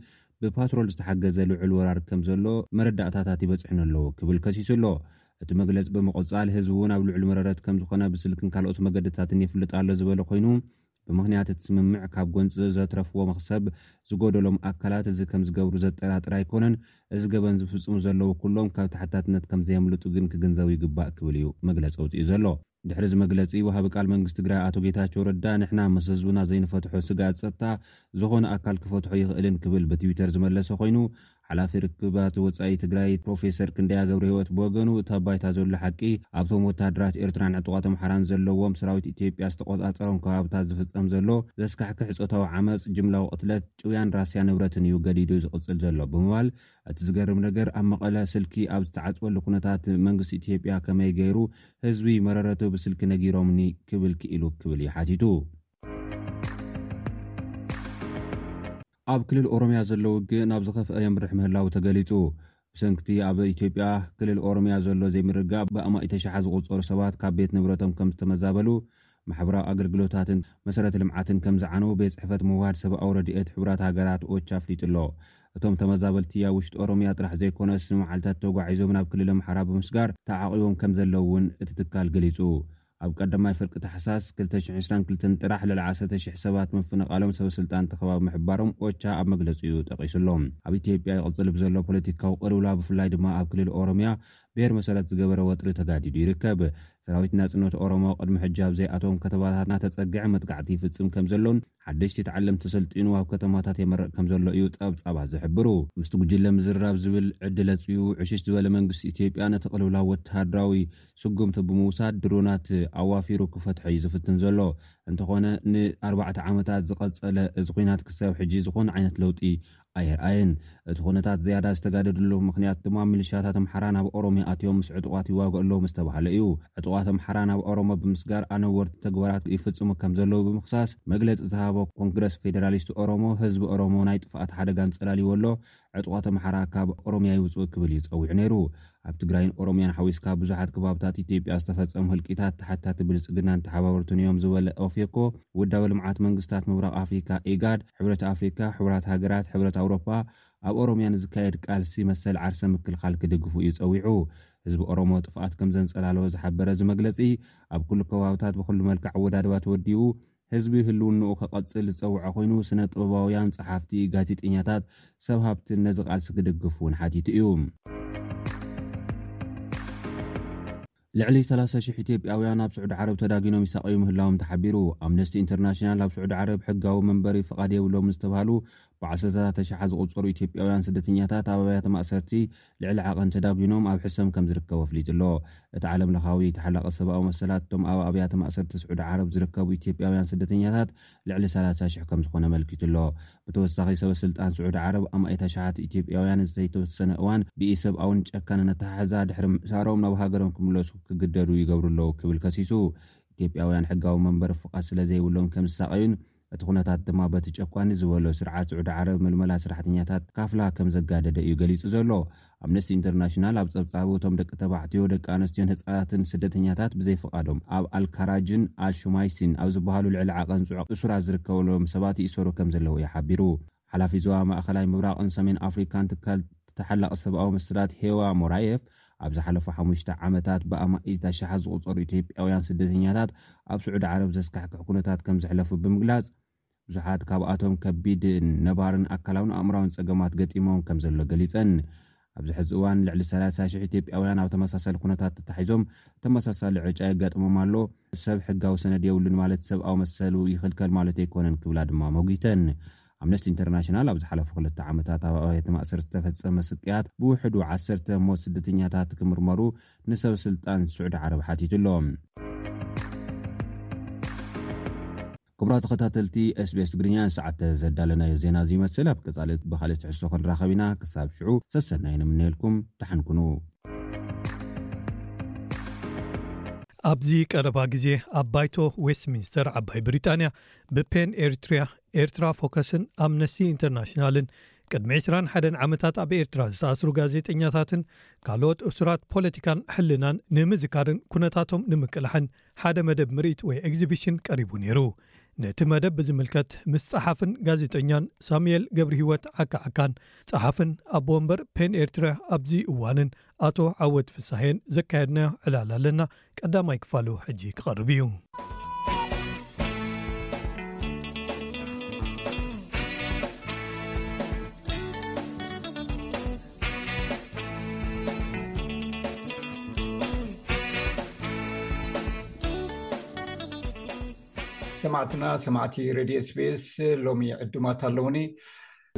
ብፓትሮል ዝተሓገዘ ልዑል ወራር ከም ዘሎ መረዳእታታት ይበጽሑኒ ኣለዉ ክብል ከሲሱ ኣሎ። እቲ መግለጺ ብምቕጻል፣ ህዝቢ እውን ኣብ ልዑል መረረት ከም ዝኾነ ብስልክን ካልኦት መገድታትን የፍልጥ ኣሎ ዝበለ ኮይኑ፣ ብምኽንያት እቲ ስምምዕ ካብ ጎንጺ ዘትረፍዎ መኽሰብ ዝጎደሎም ኣካላት እዚ ከም ዝገብሩ ዘጠራጥር ኣይኮነን፣ እዚ ገበን ዝፍጽሙ ዘለዉ ኩሎም ካብ ተሓታትነት ከም ዘየምልጡ ግን ክግንዘቡ ይግባእ ክብል እዩ መግለጺ ኣውጺኡ ዘሎ። ድሕሪ እዚ መግለፂ ወሃቢ ቃል መንግስቲ ትግራይ ኣቶ ጌታቸው ረዳ ንሕና ምስ ህዝብና ዘይንፈትሖ ስግኣት ፀጥታ ዝኾነ ኣካል ክፈትሖ ኣይኽእልን ክብል ብትዊተር ዝመለሰ ኮይኑ ሓላፊ ርክባት ወፃኢ ትግራይ ፕሮፌሰር ክንደያ ገብረህይወት ብወገኑ እቲ ኣብ ባይታ ዘሎ ሓቂ ኣብቶም ወታደራት ኤርትራን ዕጡቓት ኣምሓራን ዘለዎም ሰራዊት ኢትዮጵያ ዝተቖፃፀሮም ከባብታት ዝፍፀም ዘሎ ዘስካሕክሕ ፆታዊ ዓመፅ፣ ጅምላዊ ቅትለት፣ ጭውያን ራስያ ንብረትን እዩ ገዲዱ ዝቕፅል ዘሎ ብምባል እቲ ዝገርም ነገር ኣብ መቐለ ስልኪ ኣብ ዝተዓፅወሉ ኩነታት መንግስቲ ኢትዮጵያ ከመይ ገይሩ ህዝቢ መረረቱ ብስልኪ ነጊሮምኒ ክብል ክኢሉ ክብል እዩ ሓቲቱ። ኣብ ክልል ኦሮሚያ ዘሎ ውግእ ናብ ዝኸፍአ የምርሕ ምህላዉ ተገሊጹ። ብሰንኪ'ቲ ኣብ ኢትዮጵያ ክልል ኦሮሚያ ዘሎ ዘይምርግጋእ ብኣማኢተ ሽሓት ዝቑጸሩ ሰባት ካብ ቤት ንብረቶም ከም ዝተመዛበሉ ማሕበራዊ ኣገልግሎታትን መሰረተ ልምዓትን ከም ዝዓነዉ ቤት ፅሕፈት ምውሃድ ሰብኣዊ ረድኤት ሕቡራት ሃገራት፣ ኦቻ፣ ኣፍሊጡ ኣሎ። እቶም ተመዛበልቲ ኣብ ውሽጢ ኦሮሚያ ጥራሕ ዘይኮነስ ንመዓልታት ተጓዒዞም ናብ ክልል ኣምሓራ ብምስጋር ተዓቚቦም ከም ዘለዉ እውን እቲ ትካል ገሊፁ። ኣብ ቀዳማይ ፍርቂ ታሕሳስ ክልተ ሽሕ ዕስራን ክልተን ጥራሕ ልዕሊ ዓሰርተ ሽሕ ሰባት ምፍንቓሎም ሰበ ስልጣን እቲ ከባቢ ምሕባሮም ኦቻ ኣብ መግለፂኡ ጠቒሱ ኣሎ። ኣብ ኢትዮጵያ ይቕፅል ብዘሎ ፖለቲካዊ ቅልውላው ብፍላይ ድማ ኣብ ክልል ኦሮሚያ ብሄር መሰረት ዝገበረ ወጥሪ ተጋዲዱ ይርከብ። ሰራዊት ናጽነት ኦሮሞ ቅድሚ ሕጂ ኣብ ዘይኣተዎም ከተማታት እናተጸግዐ መጥቃዕቲ ይፍጽም ከምዘሎን ሓደሽቲ ተዓለምቲ ሰልጢኑ ኣብ ከተማታት የመርቕ ከምዘሎ እዩ ጸብጻባት ዝሕብሩ። ምስቲ ጉጅለ ምዝርራብ ዝብል ዕድል ኣጽቢቡ ዕሽሽ ዝበለ መንግስቲ ኢትዮጵያ ነቲ ቅልውላው ወተሃደራዊ ስጉምቲ ብምውሳድ ድሮናት ኣዋፊሩ ክፈትሖ እዩ ዝፍትን ዘሎ። እንተኾነ ን ኣርባዕተ ዓመታት ዝቐጸለ እዚ ኲናት ክሳብ ሕጂ ዝኾነ ዓይነት ለውጢ ኣይርኣየን። እቲ ኩነታት ዝያዳ ዝተጋደደሉ ምኽንያት ድማ ሚሊሽያታት ኣምሓራ ናብ ኦሮምያ ኣትዮም ምስ ዕጡቓት ይዋግኡ ኣለዉ ምስ ተባህለ እዩ። ዕጡቓት ኣምሓራ ናብ ኦሮሞ ብምስጋር ኣነወርቲ ተግባራት ይፍጽሙ ከም ዘለዉ ብምኽሳስ መግለጺ ዝሃቦ ኮንግረስ ፌደራሊስት ኦሮሞ፣ ህዝቢ ኦሮሞ ናይ ጥፍኣት ሓደጋ ኣንጸላልይዎ ኣሎ፣ ዕጡቓት ኣምሓራ ካብ ኦሮምያ ይውጽኡ ክብል እዩ ጸዊዑ ነይሩ። ኣብ ትግራይን ኦሮምያን ሓዊስካ ብዙሓት ክባብታት ኢትዮጵያ ዝተፈፀሙ ህልቂታት ተሓታቲ ብልፅግናን ተሓባበርቱን እዮም ዝበለ ኦፌኮ፣ ውዳበ ልምዓት መንግስታት ምብራቕ ኣፍሪካ፣ ኢጋድ፣ ሕብረት ኣፍሪካ፣ ሕቡራት ሃገራት፣ ሕብረት ኣውሮፓ ኣብ ኦሮምያ ንዝካየድ ቃልሲ መሰል ዓርሰ ምክልኻል ክድግፉ እዩ ፀዊዑ። ህዝቢ ኦሮሞ ጥፍኣት ከምዘንፀላለወ ዝሓበረ እዚ መግለፂ፣ ኣብ ኩሉ ከባብታት ብኹሉ መልክዕ ኣወዳድባ ተወዲቡ፣ ህዝቢ ህልውንኡ ከቐፅል ዝፀውዐ ኮይኑ ስነ ጥበባውያን፣ ፀሓፍቲ፣ ጋዜጠኛታት፣ ሰብ ሃብትን ነዚ ቃልሲ ክድግፍ እውን ሓቲቱ እዩ። ልዕሊ ሰላሳ ሽሕ ኢትዮጵያውያን ኣብ ስዑዲ ዓረብ ተዳጊኖም ይሳቐዩ ምህላዎም ተሓቢሩ። ኣምነስቲ ኢንተርናሽናል ኣብ ስዑዲ ዓረብ ሕጋዊ መንበሪ ፍቓድ የብሎምን ዝተብሃሉ ብዓሰርተታት ኣሽሓት ዝቑፀሩ ኢትዮጵያውያን ስደተኛታት ኣብ ኣብያተ ማእሰርቲ ልዕሊ ዓቐን ተዳጒኖም ኣብ ሕሰም ከም ዝርከቡ ኣፍሊጡ'ሎ። እቲ ዓለምለኻዊ ተሓላቒ ሰብኣዊ መሰላት፣ እቶም ኣብ ኣብያተ ማእሰርቲ ስዑዲ ዓረብ ዝርከቡ ኢትዮጵያውያን ስደተኛታት ልዕሊ ሰላሳ ሽሕ ከም ዝዀኑ ኣመልኪቱ'ሎ። ብተወሳኺ ሰበ ስልጣን ስዑዲ ዓረብ፣ ኣማኢት ኣሽሓት ኢትዮጵያውያን ንዝተይተወሰነ እዋን ብኢሰብኣውን ጨካንን ኣተሓሕዛ ድሕሪ ምእሳሮም ናብ ሃገሮም ክምለሱ ክግደዱ ይገብሩ ኣለዉ ክብል ከሲሱ። ኢትዮጵያውያን ሕጋዊ መንበሪ ፍቓድ ስለ ዘይብሎም ከም ዝሳቐዩን እቲ ኩነታት ድማ በቲ ጨቋኒ ዝበሎ ስርዓት ስዑዲ ዓረብ ምልመላ ስራሕተኛታት ካፍላ ከም ዘጋደደ እዩ ገሊጹ ዘሎ። ኣምነስቲ ኢንተርናሽናል ኣብ ጸብጻቡ እቶም ደቂ ተባዕትዮ፣ ደቂ ኣንስትዮን ህጻናትን ስደተኛታት ብዘይፍቓዶም ኣብ ኣልካራጅን ኣልሹማይሲን ኣብ ዝበሃሉ ልዕሊ ዓቐን ጽዑቕ እሱራት ዝርከበሎም ሰባት ይእሰሩ ከም ዘለዉ እዩ ሓቢሩ። ሓላፊ ዞባ ማእኸላይ ምብራቕን ሰሜን ኣፍሪካን ትካል ተሓላቒ ሰብኣዊ መሰላት ሄዋ ሞራየፍ ኣብ ዝሓለፉ ሓሙሽተ ዓመታት ብኣማኢት ኣሽሓት ዝቑፀሩ ኢትዮጵያውያን ስደተኛታት ኣብ ስዑዲ ዓረብ ዘስካሕክሕ ኩነታት ከምዘሕለፉ ብምግላፅ ብዙሓት ካብኣቶም ከቢድ ነባርን ኣካላውን ኣእምራውን ፀገማት ገጢሞም ከምዘሎ ገሊፀን። ኣብዚ ሕዚ እዋን ልዕሊ ሰላሳ ሽሕ ኢትዮጵያውያን ኣብ ተመሳሳሊ ኩነታት ተታሒዞም ተመሳሳሊ ዕጫ የጋጥሞም ኣሎ። ሰብ ሕጋዊ ሰነድ የብሉን ማለት ሰብኣዊ መሰሉ ይኽልከል ማለት ኣይኮነን ክብላ ድማ ሞጒተን። ኣምነስቲ ኢንተርናሽናል ኣብ ዝሓለፉ ክልተ ዓመታት ኣብ ኣብያተ ማእሰርቲ ዝተፈጸመ ስቅያት ብውሕዱ ዓሰርተ ሞት ስደተኛታት ክምርመሩ ንሰበ ስልጣን ስዑዲ ዓረብ ሓቲቱ ኣሎ። ክቡራት ተኸታተልቲ SBS ትግርኛ ንሰዓተ ዘዳለናዮ ዜና እዚ ይመስል ኣብ ቀጻሊ ብኻልእ ትሕዝቶ ክንራኸብ ኢና ክሳብ ሽዑ ሰሰናይ ንምነየልኩም ደሓን ኩኑ ኣብዚ ቀረባ ግዜ ኣብ ባይቶ ዌስትሚንስተር ዓባይ ብሪጣንያ ብፔን ኤርትርያ ኤርትራ ፎከስን ኣምነስቲ ኢንተርናሽናልን ቅድሚ 21 ዓመታት ኣብ ኤርትራ ዝተኣስሩ ጋዜጠኛታትን ካልኦት እሱራት ፖለቲካን ሕልናን ንምዝካርን ኩነታቶም ንምቅላሕን ሓደ መደብ ምርኢት ወይ ኤግዚቢሽን ቀሪቡ ነይሩ። ነቲ መደብ ብዝምልከት ምስ ጸሓፍን ጋዜጠኛን ሳሙኤል ገብርሂወት ዓካ ዓካን ጸሓፍን ኣቦ ወንበር ፔን ኤርትራ ኣብዚ እዋንን ኣቶ ዓወት ፍሳሃየን ዘካየድናዮ ዕላል ኣለና። ቀዳማይ ክፋሉ ሕጂ ክቐርብ እዩ። ሰማዕትና ሰማዕቲ ሬድዮ ስቤስ ሎሚ ዕዱማት ኣለዉኒ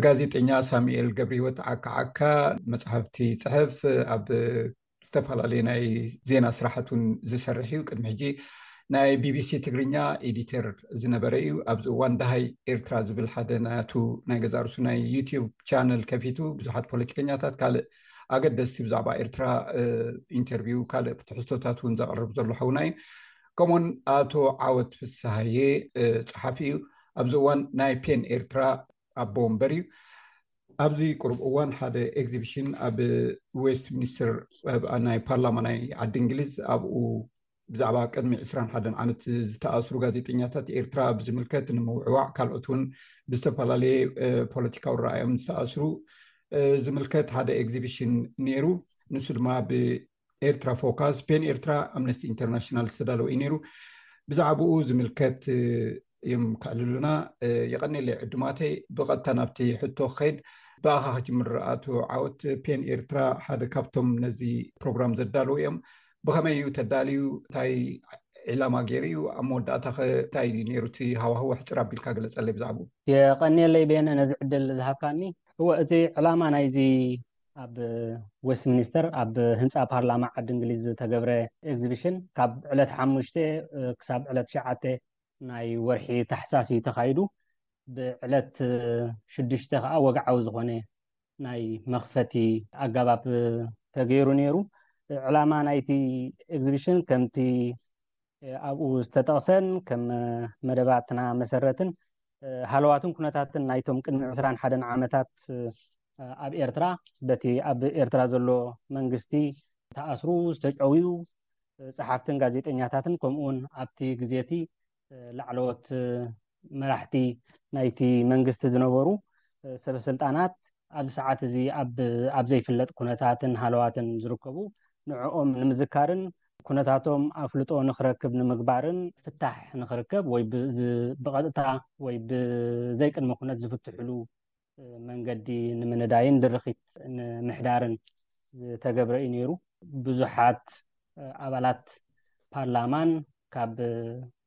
ጋዜጠኛ ሳሙኤል ገብሪ ሂወት ዓካዓካ መፅሕፍቲ ፅሕፍ ኣብ ዝተፈላለዩ ናይ ዜና ስራሕት ውን ዝሰርሕ እዩ ቅድሚ ሕጂ ናይ ቢቢሲ ትግርኛ ኤዲተር ዝነበረ እዩ ኣብዚ እዋን ደሃይ ኤርትራ ዝብል ሓደ ናያቱ ናይ ገዛርሱ ናይ ዩትብ ቻነል ከፊቱ ብዙሓት ፖለቲከኛታት ካልእ ኣገደስቲ ብዛዕባ ኤርትራ ኢንተርቪው ካልእ ትሕዝቶታት እውን ዘቅርብ ዘሎ ሓውና እዩ ከምኡውን ኣቶ ዓወት ፍስሃየ ፀሓፊ እዩ ኣብዚ እዋን ናይ ፔን ኤርትራ ኣቦ ወንበር እዩ ኣብዚ ቅሩብ እዋን ሓደ ኤግዚብሽን ኣብ ዌስት ሚኒስትር ናይ ፓርላማ ናይ ዓዲ እንግሊዝ ኣብኡ ብዛዕባ ቅድሚ 21 ዓመት ዝተኣስሩ ጋዜጠኛታት ኤርትራ ብዝምልከት ንምውዕዋዕ ካልኦት እውን ብዝተፈላለየ ፖለቲካዊ ረኣዮም ዝተኣስሩ ዝምልከት ሓደ ኤግዚብሽን ነይሩ ንሱ ድማ ኤርትራ ፎካስ ፔን ኤርትራ ኣምነስቲ ኢንተርናሽናል ዝተዳለወ እዩ ነይሩ ብዛዕባኡ ዝምልከት እዮም ክዕልሉና የቀኒለይ ዕድማተይ ብቐጥታ ናብቲ ሕቶ ክኸይድ ብኣኻ ክጅምር ኣቶ ዓወት ፔን ኤርትራ ሓደ ካብቶም ነዚ ፕሮግራም ዘዳለዉ እዮም ብኸመይ እዩ ተዳልዩ እንታይ ዒላማ ገይሩ እዩ ኣብ መወዳእታ ከ እንታይ እዩ ነይሩ እቲ ሃዋህወ ሕፅር ኣቢልካ ገለፀለይ ብዛዕባ የቀኒየለይ ቤነ ነዚ ዕድል ዝሃብካኒ እወ እቲ ዕላማ ናይዚ ኣብ ዌስት ሚኒስተር ኣብ ህንፃ ፓርላማ ዓዲ እንግሊዝ ዝተገብረ ኤግዚቢሽን ካብ ዕለት ሓሙሽተ ክሳብ ዕለት ሸዓተ ናይ ወርሒ ታሕሳስ እዩ ተኻይዱ ብዕለት ሽዱሽተ ከዓ ወግዓዊ ዝኾነ ናይ መኽፈቲ ኣገባብ ተገይሩ ነይሩ ዕላማ ናይቲ ኤግዚቢሽን ከምቲ ኣብኡ ዝተጠቕሰን ከም መደባትና መሰረትን ሃለዋትን ኩነታትን ናይቶም ቅድሚ ዕስራን ሓደን ዓመታት ኣብ ኤርትራ በቲ ኣብ ኤርትራ ዘሎ መንግስቲ ዝተኣስሩ ዝተጨውዩ ጸሓፍትን ጋዜጠኛታትን ከምኡ ውን ኣብቲ ግዜ እቲ ላዕለዎት መራሕቲ ናይቲ መንግስቲ ዝነበሩ ሰበስልጣናት ኣብዚ ሰዓት እዚ ኣብ ዘይፍለጥ ኩነታትን ሃለዋትን ዝርከቡ ንዕኦም ንምዝካርን ኩነታቶም ኣፍልጦ ንክረክብ ንምግባርን ፍታሕ ንክርከብ ወይ ብቐጥታ ወይ ብዘይቅድሚ ኩነት ዝፍትሕሉ መንገዲ ንምንዳይን ድርኺት ንምሕዳርን ዝተገብረ እዩ ነይሩ ብዙሓት ኣባላት ፓርላማን ካብ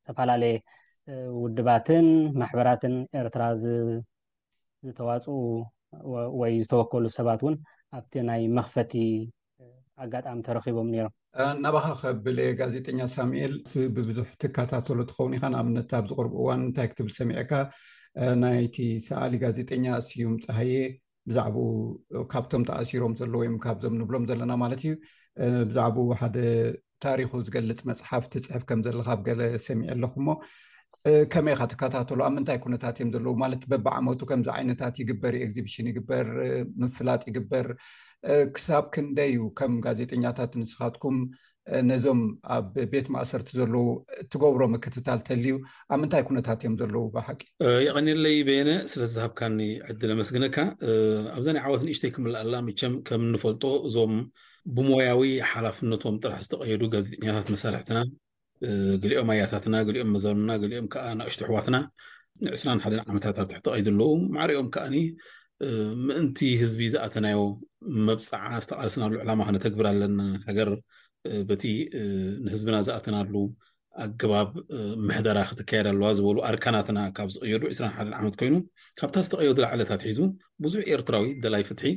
ዝተፈላለየ ውድባትን ማሕበራትን ኤርትራ ዝተዋፅኡ ወይ ዝተወከሉ ሰባት እውን ኣብቲ ናይ መኽፈቲ ኣጋጣሚ ተረኺቦም ነይሮም ናባኻ ከብለ ጋዜጠኛ ሳሙኤል ብብዙሕ ትከታተሎ ትኸውን ኢኻ ንኣብነት ኣብዚ ቅርብ እዋን እንታይ ክትብል ሰሚዐካ ናይቲ ሰኣሊ ጋዜጠኛ ስዩም ፀሃየ ብዛዕባ ካብቶም ተኣሲሮም ዘለዎ እዮም ካብዞም ንብሎም ዘለና ማለት እዩ ብዛዕባ ሓደ ታሪኹ ዝገልፅ መፅሓፍ ትፅሕፍ ከም ዘለካ ብ ገለ ሰሚዐ ኣለኹ እሞ ከመይ ኢካ ትከታተሎ ኣብ ምንታይ ኩነታት እዮም ዘለዉ ማለት በብዓመቱ ከምዚ ዓይነታት ይግበር ኤግዚብሽን ይግበር ምፍላጥ ይግበር ክሳብ ክንደይ እዩ ከም ጋዜጠኛታት ንስኻትኩም ነዞም ኣብ ቤት ማእሰርቲ ዘለዉ እትገብሮ ምክትታል ተልዩ ኣብ ምንታይ ኩነታት እዮም ዘለዉ ብሓቂ የቐኒለይ በየነ ስለ ዝሃብካኒ ዕድል ኣመስግነካ ኣብዛ ናይ ዓወት ንእሽተይ ክምልኣላ ምቸም ከም ንፈልጦ እዞም ብሞያዊ ሓላፍነቶም ጥራሕ ዝተቐየዱ ጋዜጠኛታት መሳርሕትና፣ ገሊኦም ኣያታትና፣ ገሊኦም መዛኑና፣ ገሊኦም ከዓ ናእሽቱ ኣሕዋትና ንዕስራን ሓደን ዓመታት ኣብ ትሕቲ ቀይዲ ኣለዉ። ማዕሪኦም ከኣኒ ምእንቲ ህዝቢ ዝኣተናዮ መብፅዓ ዝተቓለስናሉ ዕላማ ከነተግብር ኣለና። ሃገር በቲ ንህዝብና ዝኣተናሉ ኣገባብ ምሕደራ ክትካየድ ኣለዋ ዝበሉ ኣርካናትና ካብ ዝቐየዱ 21 ዓመት ኮይኑ ካብታ ዝተቐየዱላ ዕለት ኣትሒዙ ብዙሕ ኤርትራዊ ደላይ ፍትሒ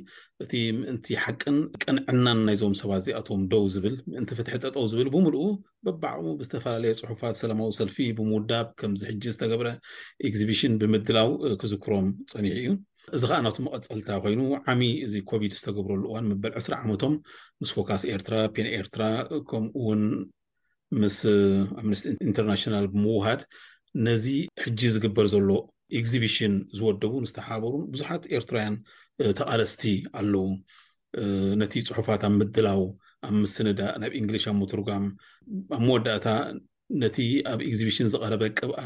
እቲ ምእንቲ ሓቅን ቅንዕናን ናይዞም ሰባት እዚኣቶም ደው ዝብል ምእንቲ ፍትሒ ጠጠው ዝብል ብምልኡ በባዕቕሙ ብዝተፈላለየ ጽሑፋት ሰላማዊ ሰልፊ ብምውዳብ ከምዚ ሕጂ ዝተገብረ ኤግዚቢሽን ብምድላው ክዝክሮም ጸኒሑ እዩ እዚ ከዓ ናቱ መቐፀልታ ኮይኑ ዓሚ እዚ ኮቪድ ዝተገብረሉ እዋን መበል ዕስራ ዓመቶም ምስ ፎካስ ኤርትራ ፔን ኤርትራ ከምኡ እውን ምስ ኣምነስቲ ኢንተርናሽናል ብምውሃድ ነዚ ሕጂ ዝግበር ዘሎ ኤግዚቢሽን ዝወደቡን ዝተሓበሩን ብዙሓት ኤርትራውያን ተቓለስቲ ኣለዉ ነቲ ፅሑፋት ኣብ ምድላው ኣብ ምስንዳእ ናብ እንግሊሽ ኣብ ምትርጓም ኣብ መወዳእታ ነቲ ኣብ ኤግዚቢሽን ዝቐረበ ቅብኣ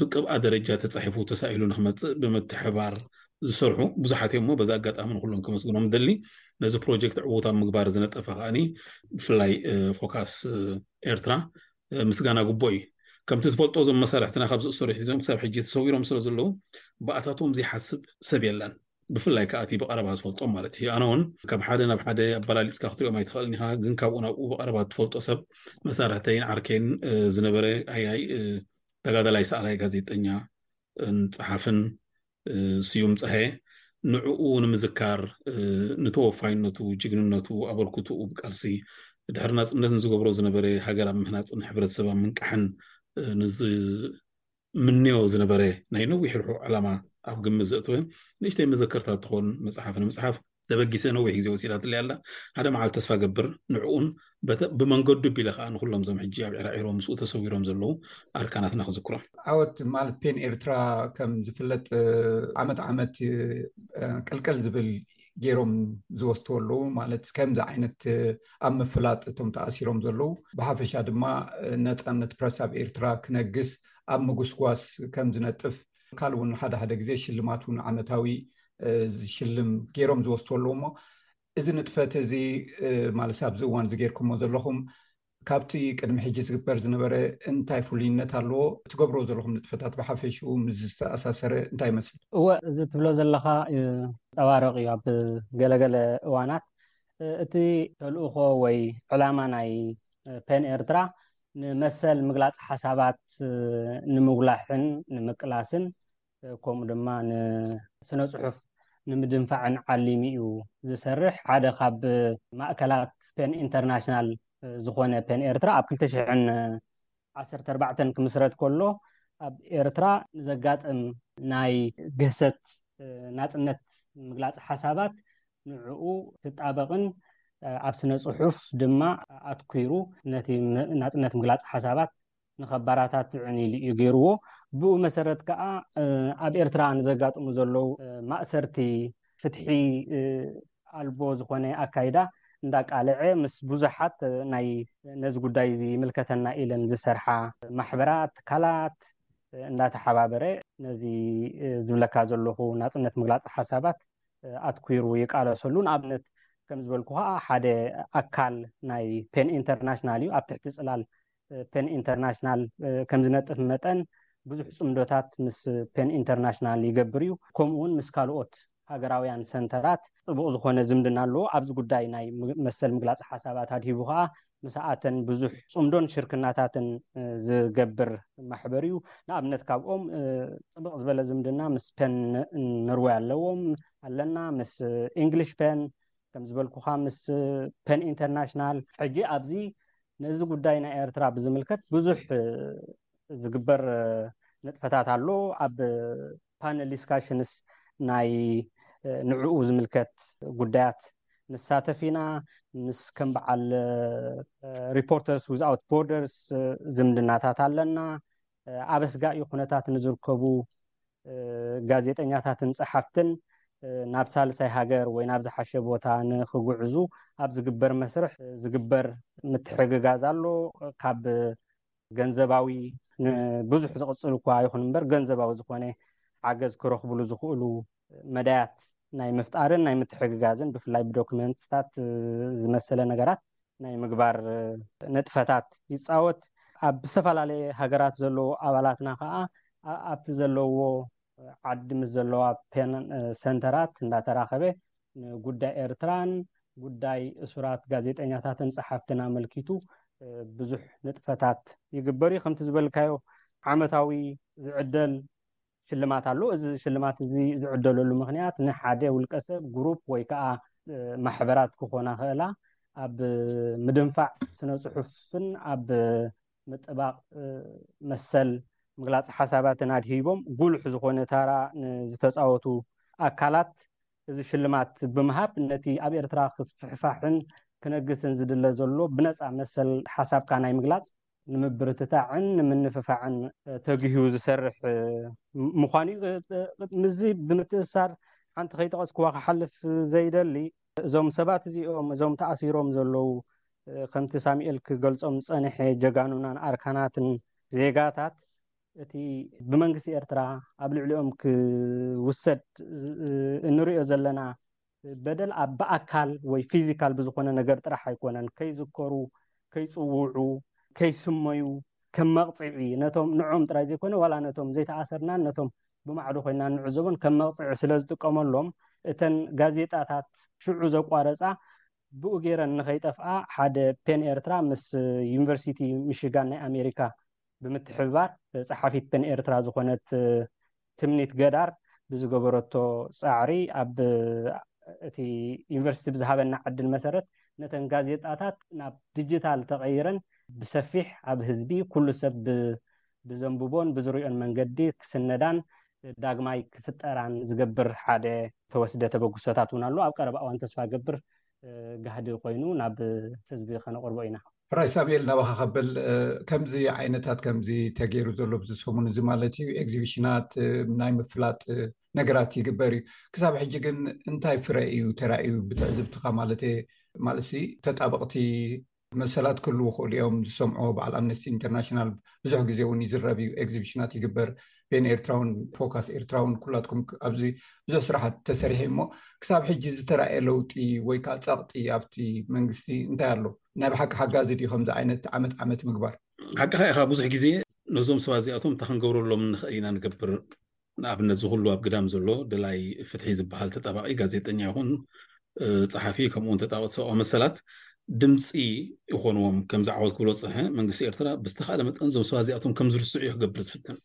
ብቅብኣ ደረጃ ተፃሒፉ ተሳኢሉ ንክመፅእ ብምትሕባር ዝሰርሑ ብዙሓት እዮም እሞ በዚ ኣጋጣሚ ንኩሎም ከመስግኖም ደሊ ነዚ ፕሮጀክት ዕዉት ኣብ ምግባር ዝነጠፈ ከዓኒ ብፍላይ ፎካስ ኤርትራ ምስጋና ግቦ እዩ ከምቲ ዝፈልጦ እዞም መሳርሕትና ካብ ዝእሰሩ ሒዞም ክሳብ ሕጂ ተሰዊሮም ስለ ዘለዉ ብኣታቶም ዘይሓስብ ሰብ የለን ብፍላይ ከዓ እቲ ብቐረባ ዝፈልጦም ማለት እዩ ኣነ እውን ካብ ሓደ ናብ ሓደ ኣበላሊፅካ ክትሪኦም ኣይትኽእልን ኢኻ ግን ካብኡ ናብኡ ብቐረባ ትፈልጦ ሰብ መሳርሕተይን ዓርከይን ዝነበረ ኣያይ ተጋዳላይ ሰኣላይ ጋዜጠኛ ጸሓፍን ስዩም ጸሃየ ንዕኡ ንምዝካር ንተወፋይነቱ፣ ጅግንነቱ፣ ኣበርክትኡ ብ ቃልሲ ድሕሪ ናጽነት ንዝገብሮ ዝነበረ ሃገር ኣብ ምህናጽን ሕብረተሰብ ኣብ ምንቃሕን ንዝምንዮ ዝነበረ ናይ ነዊሕ ርሑቕ ዕላማ ኣብ ግምት ዘእተወ ንእሽተይ መዘከርታ ትኾን መጽሓፍ ንምጽሓፍ ተበጊሰ ነዊሕ ግዜ ወሲዳትለይ ኣላ ሓደ መዓልቲ ተስፋ ገብር ንዕኡን ብመንገዱ ቢለ ከዓ ንኩሎም እዞም ሕጂ ኣብ ዒራዒሮ ምስኡ ተሰዊሮም ዘለዉ ኣርካናትና ክዝክሮም ዓወት ማለት ፔን ኤርትራ ከም ዝፍለጥ ዓመት ዓመት ቅልቅል ዝብል ገይሮም ዝወስትዎ ኣለዉ ማለት ከምዚ ዓይነት ኣብ ምፍላጥ እቶም ተኣሲሮም ዘለዉ ብሓፈሻ ድማ ነፃነት ፕረሳብ ኤርትራ ክነግስ ኣብ ምጉስጓስ ከም ዝነጥፍ ካልእ እውን ሓደ ሓደ ግዜ ሽልማት እውን ዓመታዊ ዝሽልም ገይሮም ዝወስቱ ኣለዉ እሞ እዚ ንጥፈት እዚ ማለት ኣብዚ እዋን እዚ ገይርኩሞ ዘለኹም ካብቲ ቅድሚ ሕጂ ዝግበር ዝነበረ እንታይ ፍሉይነት ኣለዎ እትገብርዎ ዘለኹም ንጥፈታት ብሓፈሽኡ ምስ ዝተኣሳሰረ እንታይ ይመስል እወ እዚ ትብሎ ዘለካ ፀባረቅ እዩ ኣብ ገለገለ እዋናት እቲ ተልእኮ ወይ ዕላማ ናይ ፔን ኤርትራ ንመሰል ምግላፅ ሓሳባት ንምጉላሕን ንምቅላስን ከምኡ ድማ ንስነ ፅሑፍ ንምድንፋዕን ዓሊሙ እዩ ዝሰርሕ ሓደ ካብ ማእከላት ፔን ኢንተርናሽናል ዝኾነ ፔን ኤርትራ ኣብ 214 ክምስረት ከሎ ኣብ ኤርትራ ንዘጋጥም ናይ ግህሰት ናፅነት ምግላፅ ሓሳባት ንዕኡ ትጣበቕን ኣብ ስነ ጽሑፍ ድማ ኣትኲሩ ነቲ ናጽነት ምግላጽ ሓሳባት ንኸባራታትዕን ኢሉ እዩ ገይርዎ ብኡ መሰረት ከኣ ኣብ ኤርትራ ንዘጋጥሙ ዘለዉ ማእሰርቲ ፍትሒ ኣልቦ ዝኾነ ኣካይዳ እንዳቃለዐ ምስ ብዙሓት ናይ ነዚ ጉዳይ እዚ ይምልከተና ኢለን ዝሰርሓ ማሕበራት ትካላት እንዳተሓባበረ ነዚ ዝብለካ ዘለኹ ናጽነት ምግላጽ ሓሳባት ኣትኲሩ ይቃለሰሉ። ንኣብነት ከም ዝበልኩኻ ሓደ ኣካል ናይ ፔን ኢንተርናሽናል እዩ። ኣብ ትሕቲ ጽላል ፔን ኢንተርናሽናል ከም ዝነጥፍ መጠን ብዙሕ ጽምዶታት ምስ ፔን ኢንተርናሽናል ይገብር እዩ። ከምኡውን ምስ ካልኦት ሃገራውያን ሰንተራት ጥቡቕ ዝኾነ ዝምድና ኣለዎ። ኣብዚ ጉዳይ ናይ መሰል ምግላጽ ሓሳባት ኣድሂቡ ከኣ ምስኣተን ብዙሕ ፅምዶን ሽርክናታትን ዝገብር ማሕበር እዩ ንኣብነት ካብኦም ፅብቕ ዝበለ ዝምድና ምስ ፐን ኖርወይ ኣለዎም ኣለና ምስ እንግሊሽ ፐን ከም ዝበልኩካ ምስ ፐን ኢንተርናሽናል ሕጂ ኣብዚ ነዚ ጉዳይ ናይ ኤርትራ ብዝምልከት ብዙሕ ዝግበር ንጥፈታት ኣሎ ኣብ ፓነል ዲስካሽንስ ናይ ንዕኡ ዝምልከት ጉዳያት ንሳተፍ ኢና ምስ ከም በዓል ሪፖርተርስ ዊዝኣውት ቦርደርስ ዝምድናታት ኣለና ኣብ ኣስጋኢ ኩነታት ንዝርከቡ ጋዜጠኛታትን ፀሓፍትን ናብ ሳልሳይ ሃገር ወይ ናብ ዝሓሸ ቦታ ንክግዕዙ ኣብ ዝግበር መስርሕ ዝግበር ምትሕግጋዝ ኣሎ ካብ ገንዘባዊ ንብዙሕ ዝቕፅል እኳ ይኹን እምበር ገንዘባዊ ዝኾነ ሓገዝ ክረኽብሉ ዝኽእሉ መዳያት ናይ ምፍጣርን ናይ ምትሕግጋዝን ብፍላይ ብዶክመንትታት ዝመሰለ ነገራት ናይ ምግባር ንጥፈታት ይፃወት ኣብ ዝተፈላለየ ሃገራት ዘለዉ ኣባላትና ከዓ ኣብቲ ዘለዎ ዓዲ ምስ ዘለዋ ሰንተራት እንዳተራኸበ ንጉዳይ ኤርትራን ጉዳይ እሱራት ጋዜጠኛታትን ጸሓፍትን ኣመልኪቱ ብዙሕ ንጥፈታት ይግበር እዩ ከምቲ ዝበልካዮ ዓመታዊ ዝዕደል ሽልማት ኣሎ እዚ ሽልማት እዚ ዝዕደለሉ ምክንያት ንሓደ ውልቀ ሰብ ግሩፕ ወይ ከዓ ማሕበራት ክኾና ክእላ ኣብ ምድንፋዕ ስነ ፅሑፍን ኣብ ምጥባቕ መሰል ምግላፅ ሓሳባትን ኣድሂቦም ጉሉሕ ዝኾነ ታራ ንዝተፃወቱ ኣካላት እዚ ሽልማት ብምሃብ ነቲ ኣብ ኤርትራ ክስፍሕፋሕን ክነግስን ዝድለ ዘሎ ብነፃ መሰል ሓሳብካ ናይ ምግላፅ ንምብርትታዕን ንምንፍፋዕን ተግሁ ዝሰርሕ ምዃኑ እዩ። ምስዚ ብምትእስሳር ሓንቲ ከይጠቐስክዋ ክሓልፍ ዘይደሊ እዞም ሰባት እዚኦም እዞም ተኣሲሮም ዘለዉ ከምቲ ሳሚኤል ክገልጾም ዝጸንሐ ጀጋኑናን ኣርካናትን ዜጋታት እቲ ብመንግስቲ ኤርትራ ኣብ ልዕሊኦም ክውሰድ እንሪኦ ዘለና በደል ኣብ ብኣካል ወይ ፊዚካል ብዝኾነ ነገር ጥራሕ ኣይኮነን ከይዝከሩ ከይጽውዑ ከይስመዩ ከም መቕጽዒ ነቶም ንዖም ጥራይ ዘይኮነ ዋላ ነቶም ዘይተኣሰርናን ነቶም ብማዕዶ ኮይና እንዕዘቦን ከም መቕጽዒ ስለ ዝጥቀመሎም እተን ጋዜጣታት ሽዑ ዘቋረጻ ብኡ ገይረን ንኸይጠፍኣ ሓደ ፔን ኤርትራ ምስ ዩኒቨርሲቲ ሚሽጋን ናይ ኣሜሪካ ብምትሕብባር ጸሓፊት ፔን ኤርትራ ዝኾነት ትምኒት ገዳር ብዝገበረቶ ጻዕሪ ኣብ እቲ ዩኒቨርሲቲ ብዝሃበና ዕድል መሰረት ነተን ጋዜጣታት ናብ ዲጂታል ተቐይረን ብሰፊሕ ኣብ ህዝቢ ኩሉ ሰብ ብዘንብቦን ብዝሪኦን መንገዲ ክስነዳን ዳግማይ ክፍጠራን ዝገብር ሓደ ተወስደ ተበግሶታት እውን ኣሎ። ኣብ ቀረባ እዋን ተስፋ እገብር ጋህዲ ኮይኑ ናብ ህዝቢ ከነቕርቦ ኢና። ሕራይ ሳሙኤል ናባኻ ከበል ከምዚ ዓይነታት ከምዚ ተገይሩ ዘሎ ብዚ ሰሙን እዚ ማለት እዩ ኤግዚቢሽናት ናይ ምፍላጥ ነገራት ይግበር እዩ ክሳብ ሕጂ ግን እንታይ ፍረ እዩ ተራእዩ ብትዕዝብትኻ ማለት ማለት ተጣበቕቲ መሰላት ክህልው ይኽእሉ እዮም ዝሰምዑዎ በዓል ኣምነስቲ ኢንተርናሽናል ብዙሕ ግዜ እውን ይዝረብ እዩ ኤግዚብሽናት ይግበር ቤን ኤርትራውን ፎካስ ኤርትራውን ኩላትኩም ኣብዚ ብዙሕ ስራሓት ተሰሪሒ እሞ ክሳብ ሕጂ ዝተረኣየ ለውጢ ወይ ከዓ ፀቕጢ ኣብቲ መንግስቲ እንታይ ኣሎ ናይ ብሓቂ ሓጋዚ ድዩ ከምዚ ዓይነት ዓመት ዓመት ምግባር ሓቂካ ኢካ ብዙሕ ግዜ ነዞም ሰባት እዚኣቶም እንታይ ክንገብረሎም ንኽእል ኢና ንገብር ንኣብነት እዚ ኩሉ ኣብ ግዳም ዘሎ ደላይ ፍትሒ ዝበሃል ተጣባቂ ጋዜጠኛ ይኹን ጸሓፊ ከምኡ ውን ተጣበቅቲ ሰብኣዊ መሰላት ድምፂ ይኾንዎም ከም ዝዓወት ክብሎ ዝፀንሐ መንግስቲ ኤርትራ ብዝተኻእለ መጠን እዞም ሰባት እዚኣቶም ከም ዝርስዑ እዩ ክገብር ዝፍትን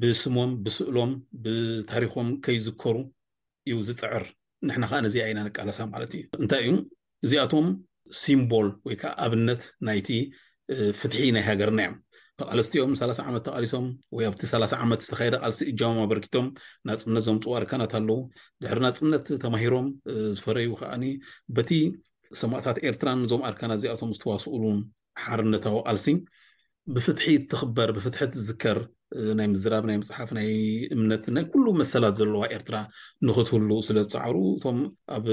ብስሞም ብስእሎም ብታሪኮም ከይዝከሩ እዩ ዝፅዕር ንሕና ከዓ ነዚኣ ኢና ንቃለሳ ማለት እዩ እንታይ እዩ እዚኣቶም ሲምቦል ወይ ከዓ ኣብነት ናይቲ ፍትሒ ናይ ሃገርና እዮም ተቃለስቲ እዮም ሰላሳ ዓመት ተቃሊሶም ወይ ኣብቲ ሰላሳ ዓመት ዝተካየደ ቃልሲ እጃሞም ኣበርኪቶም ናፅነት ዘምፅኡ ኣርካናት ኣለዉ ድሕሪ ናፅነት ተማሂሮም ዝፈረዩ ከዓኒ በቲ ሰማእታት ኤርትራን እዞም ኣርካናት እዚኣቶም ዝተዋስኡሉን ሓርነታዊ ቃልሲ ብፍትሒ እትኽበር ብፍትሒ ትዝከር ናይ ምዝራብ ናይ ምፅሓፍ ናይ እምነት ናይ ኩሉ መሰላት ዘለዋ ኤርትራ ንክትህሉ ስለ ዝፀዓሩ እቶም ኣብ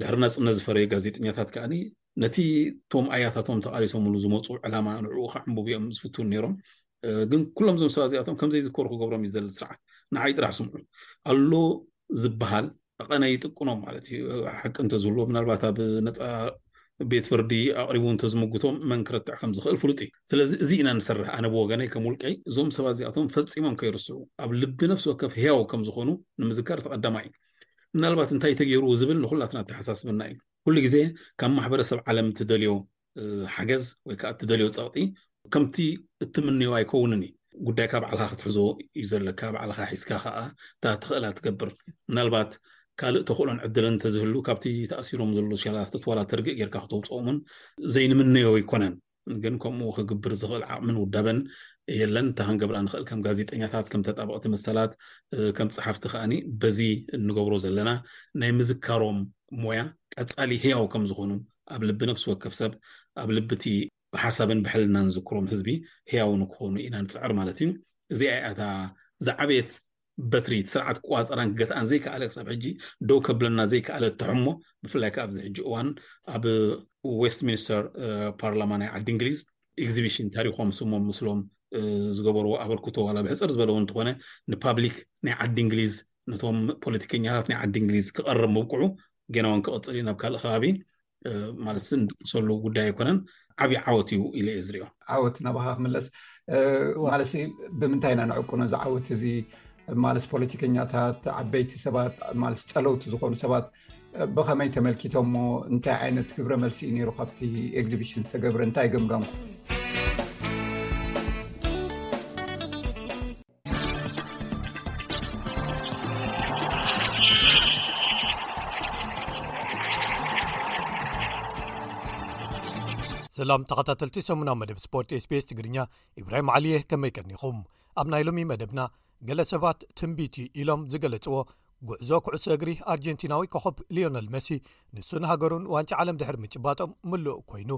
ድሕሪ ናፅነት ዝፈረዩ ጋዜጠኛታት ከዓኒ ነቲ እቶም ኣያታቶም ተቃሊሶምሉ ዝመፁ ዕላማ ንዕኡ ከዕንብቡ እዮም ዝፍትኑ ነይሮም ግን ኩሎም እዞም ሰባት እዚኣቶም ከምዘይዝከሩ ክገብሮም እዩ ዝደሊ ስርዓት ንዓይ ጥራሕ ስምዑ ኣሎ ዝበሃል ጠቐነ ይጥቅኖም ማለት እዩ ሓቂ እንተዝህልዎ ምናልባት ኣብ ነፃ ቤት ፍርዲ ኣቕሪቡ እንተዝምጉቶም መን ክረትዕ ከም ዝኽእል ፍሉጥ እዩ ስለዚ እዚ ኢና ንሰርሕ ኣነ ብወገነይ ከም ውልቀይ እዞም ሰባት እዚኣቶም ፈፂሞም ከይርስዑ ኣብ ልቢ ነፍሲ ወከፍ ህያው ከም ዝኾኑ ንምዝካር እቲ ቀዳማይ እዩ ምናልባት እንታይ ተገይሩ ዝብል ንኩላትና ኣተሓሳስበና እዩ ኩሉ ግዜ ካብ ማሕበረሰብ ዓለም ትደልዮ ሓገዝ ወይ ከዓ እትደልዮ ፀቕጢ ከምቲ እትምንዮ ኣይከውንን እዩ ጉዳይካ ባዕልኻ ክትሕዞ እዩ ዘለካ ባዕልኻ ሒዝካ ከዓ እታ ትኽእላ ትገብር ምናልባት ካልእ ተኽእሎን ዕድልን እንተዝህሉ ካብቲ ተኣሲሮም ዘሎ ሸላትት ዋላ ተርግእ ጌርካ ክተውፅኦምን ዘይንምነዮ ኣይኮነን ግን ከምኡ ክግብር ዝኽእል ዓቕምን ውዳበን የለን እንታ ክንገብራ ንኽእል ከም ጋዜጠኛታት ከም ተጣበቕቲ መሰላት ከም ፀሓፍቲ ከዓኒ በዚ እንገብሮ ዘለና ናይ ምዝካሮም ሞያ ቀፃሊ ህያው ከም ዝኾኑ ኣብ ልቢ ነብሲ ወከፍ ሰብ፣ ኣብ ልቢ እቲ ብሓሳብን ብሕልናን ዝዝክሮም ህዝቢ ህያው ንክኾኑ ኢና ንጽዕር ማለት እዩ። እዚኣ እያ እታ ዝዓበየት በትሪ እቲ ስርዓት ክቋጸራን ክገትኣን ዘይከኣለ ክሳብ ሕጂ ደው ከብለና ዘይከኣለ እተሕሞ ብፍላይ ከኣ ኣብዚ ሕጂ እዋን ኣብ ዌስት ሚኒስተር ፓርላማ ናይ ዓዲ እንግሊዝ ኤግዚቢሽን ታሪኾም ስሞም ምስሎም ዝገበርዎ ኣበርክቶ ዋላ ብሕጽር ዝበለ እውን እንተኾነ ንፓብሊክ ናይ ዓዲ እንግሊዝ ነቶም ፖለቲከኛታት ናይ ዓዲ እንግሊዝ ክቐርብ ምብቅዑ ገና እውን ክቕፅል እዩ ናብ ካልእ ከባቢ ማለት ዝንድቅሰሉ ጉዳይ ኣይኮነን ዓብዪ ዓወት እዩ ኢለ እየ ዝሪኦ ዓወት ናባኻ ክምለስ ማለት ብምንታይ ኢና ንዕቁኖ እዚ ዓወት እዚ ማለት ፖለቲከኛታት ዓበይቲ ሰባት ማለት ፀለውቲ ዝኾኑ ሰባት ብኸመይ ተመልኪቶሞ እንታይ ዓይነት ግብረ መልሲ እዩ ነይሩ ካብቲ ኤግዚቢሽን ዝተገብረ እንታይ ገምጋምኩም ሰላም ተኸታተልቲ ሰሙና መደብ ስፖርት ስቤስ ትግርኛ ኢብራሂም ዓልየ ከመይ ቀኒኹም ኣብ ናይ ሎሚ መደብና ገለ ሰባት ትንቢት እዩ ኢሎም ዝገለጽዎ ጉዕዞ ኩዕሶ እግሪ ኣርጀንቲናዊ ኮኸብ ሊዮነል መሲ ንሱን ሃገሩን ዋንጫ ዓለም ድሕሪ ምጭባጦም ምሉእ ኮይኑ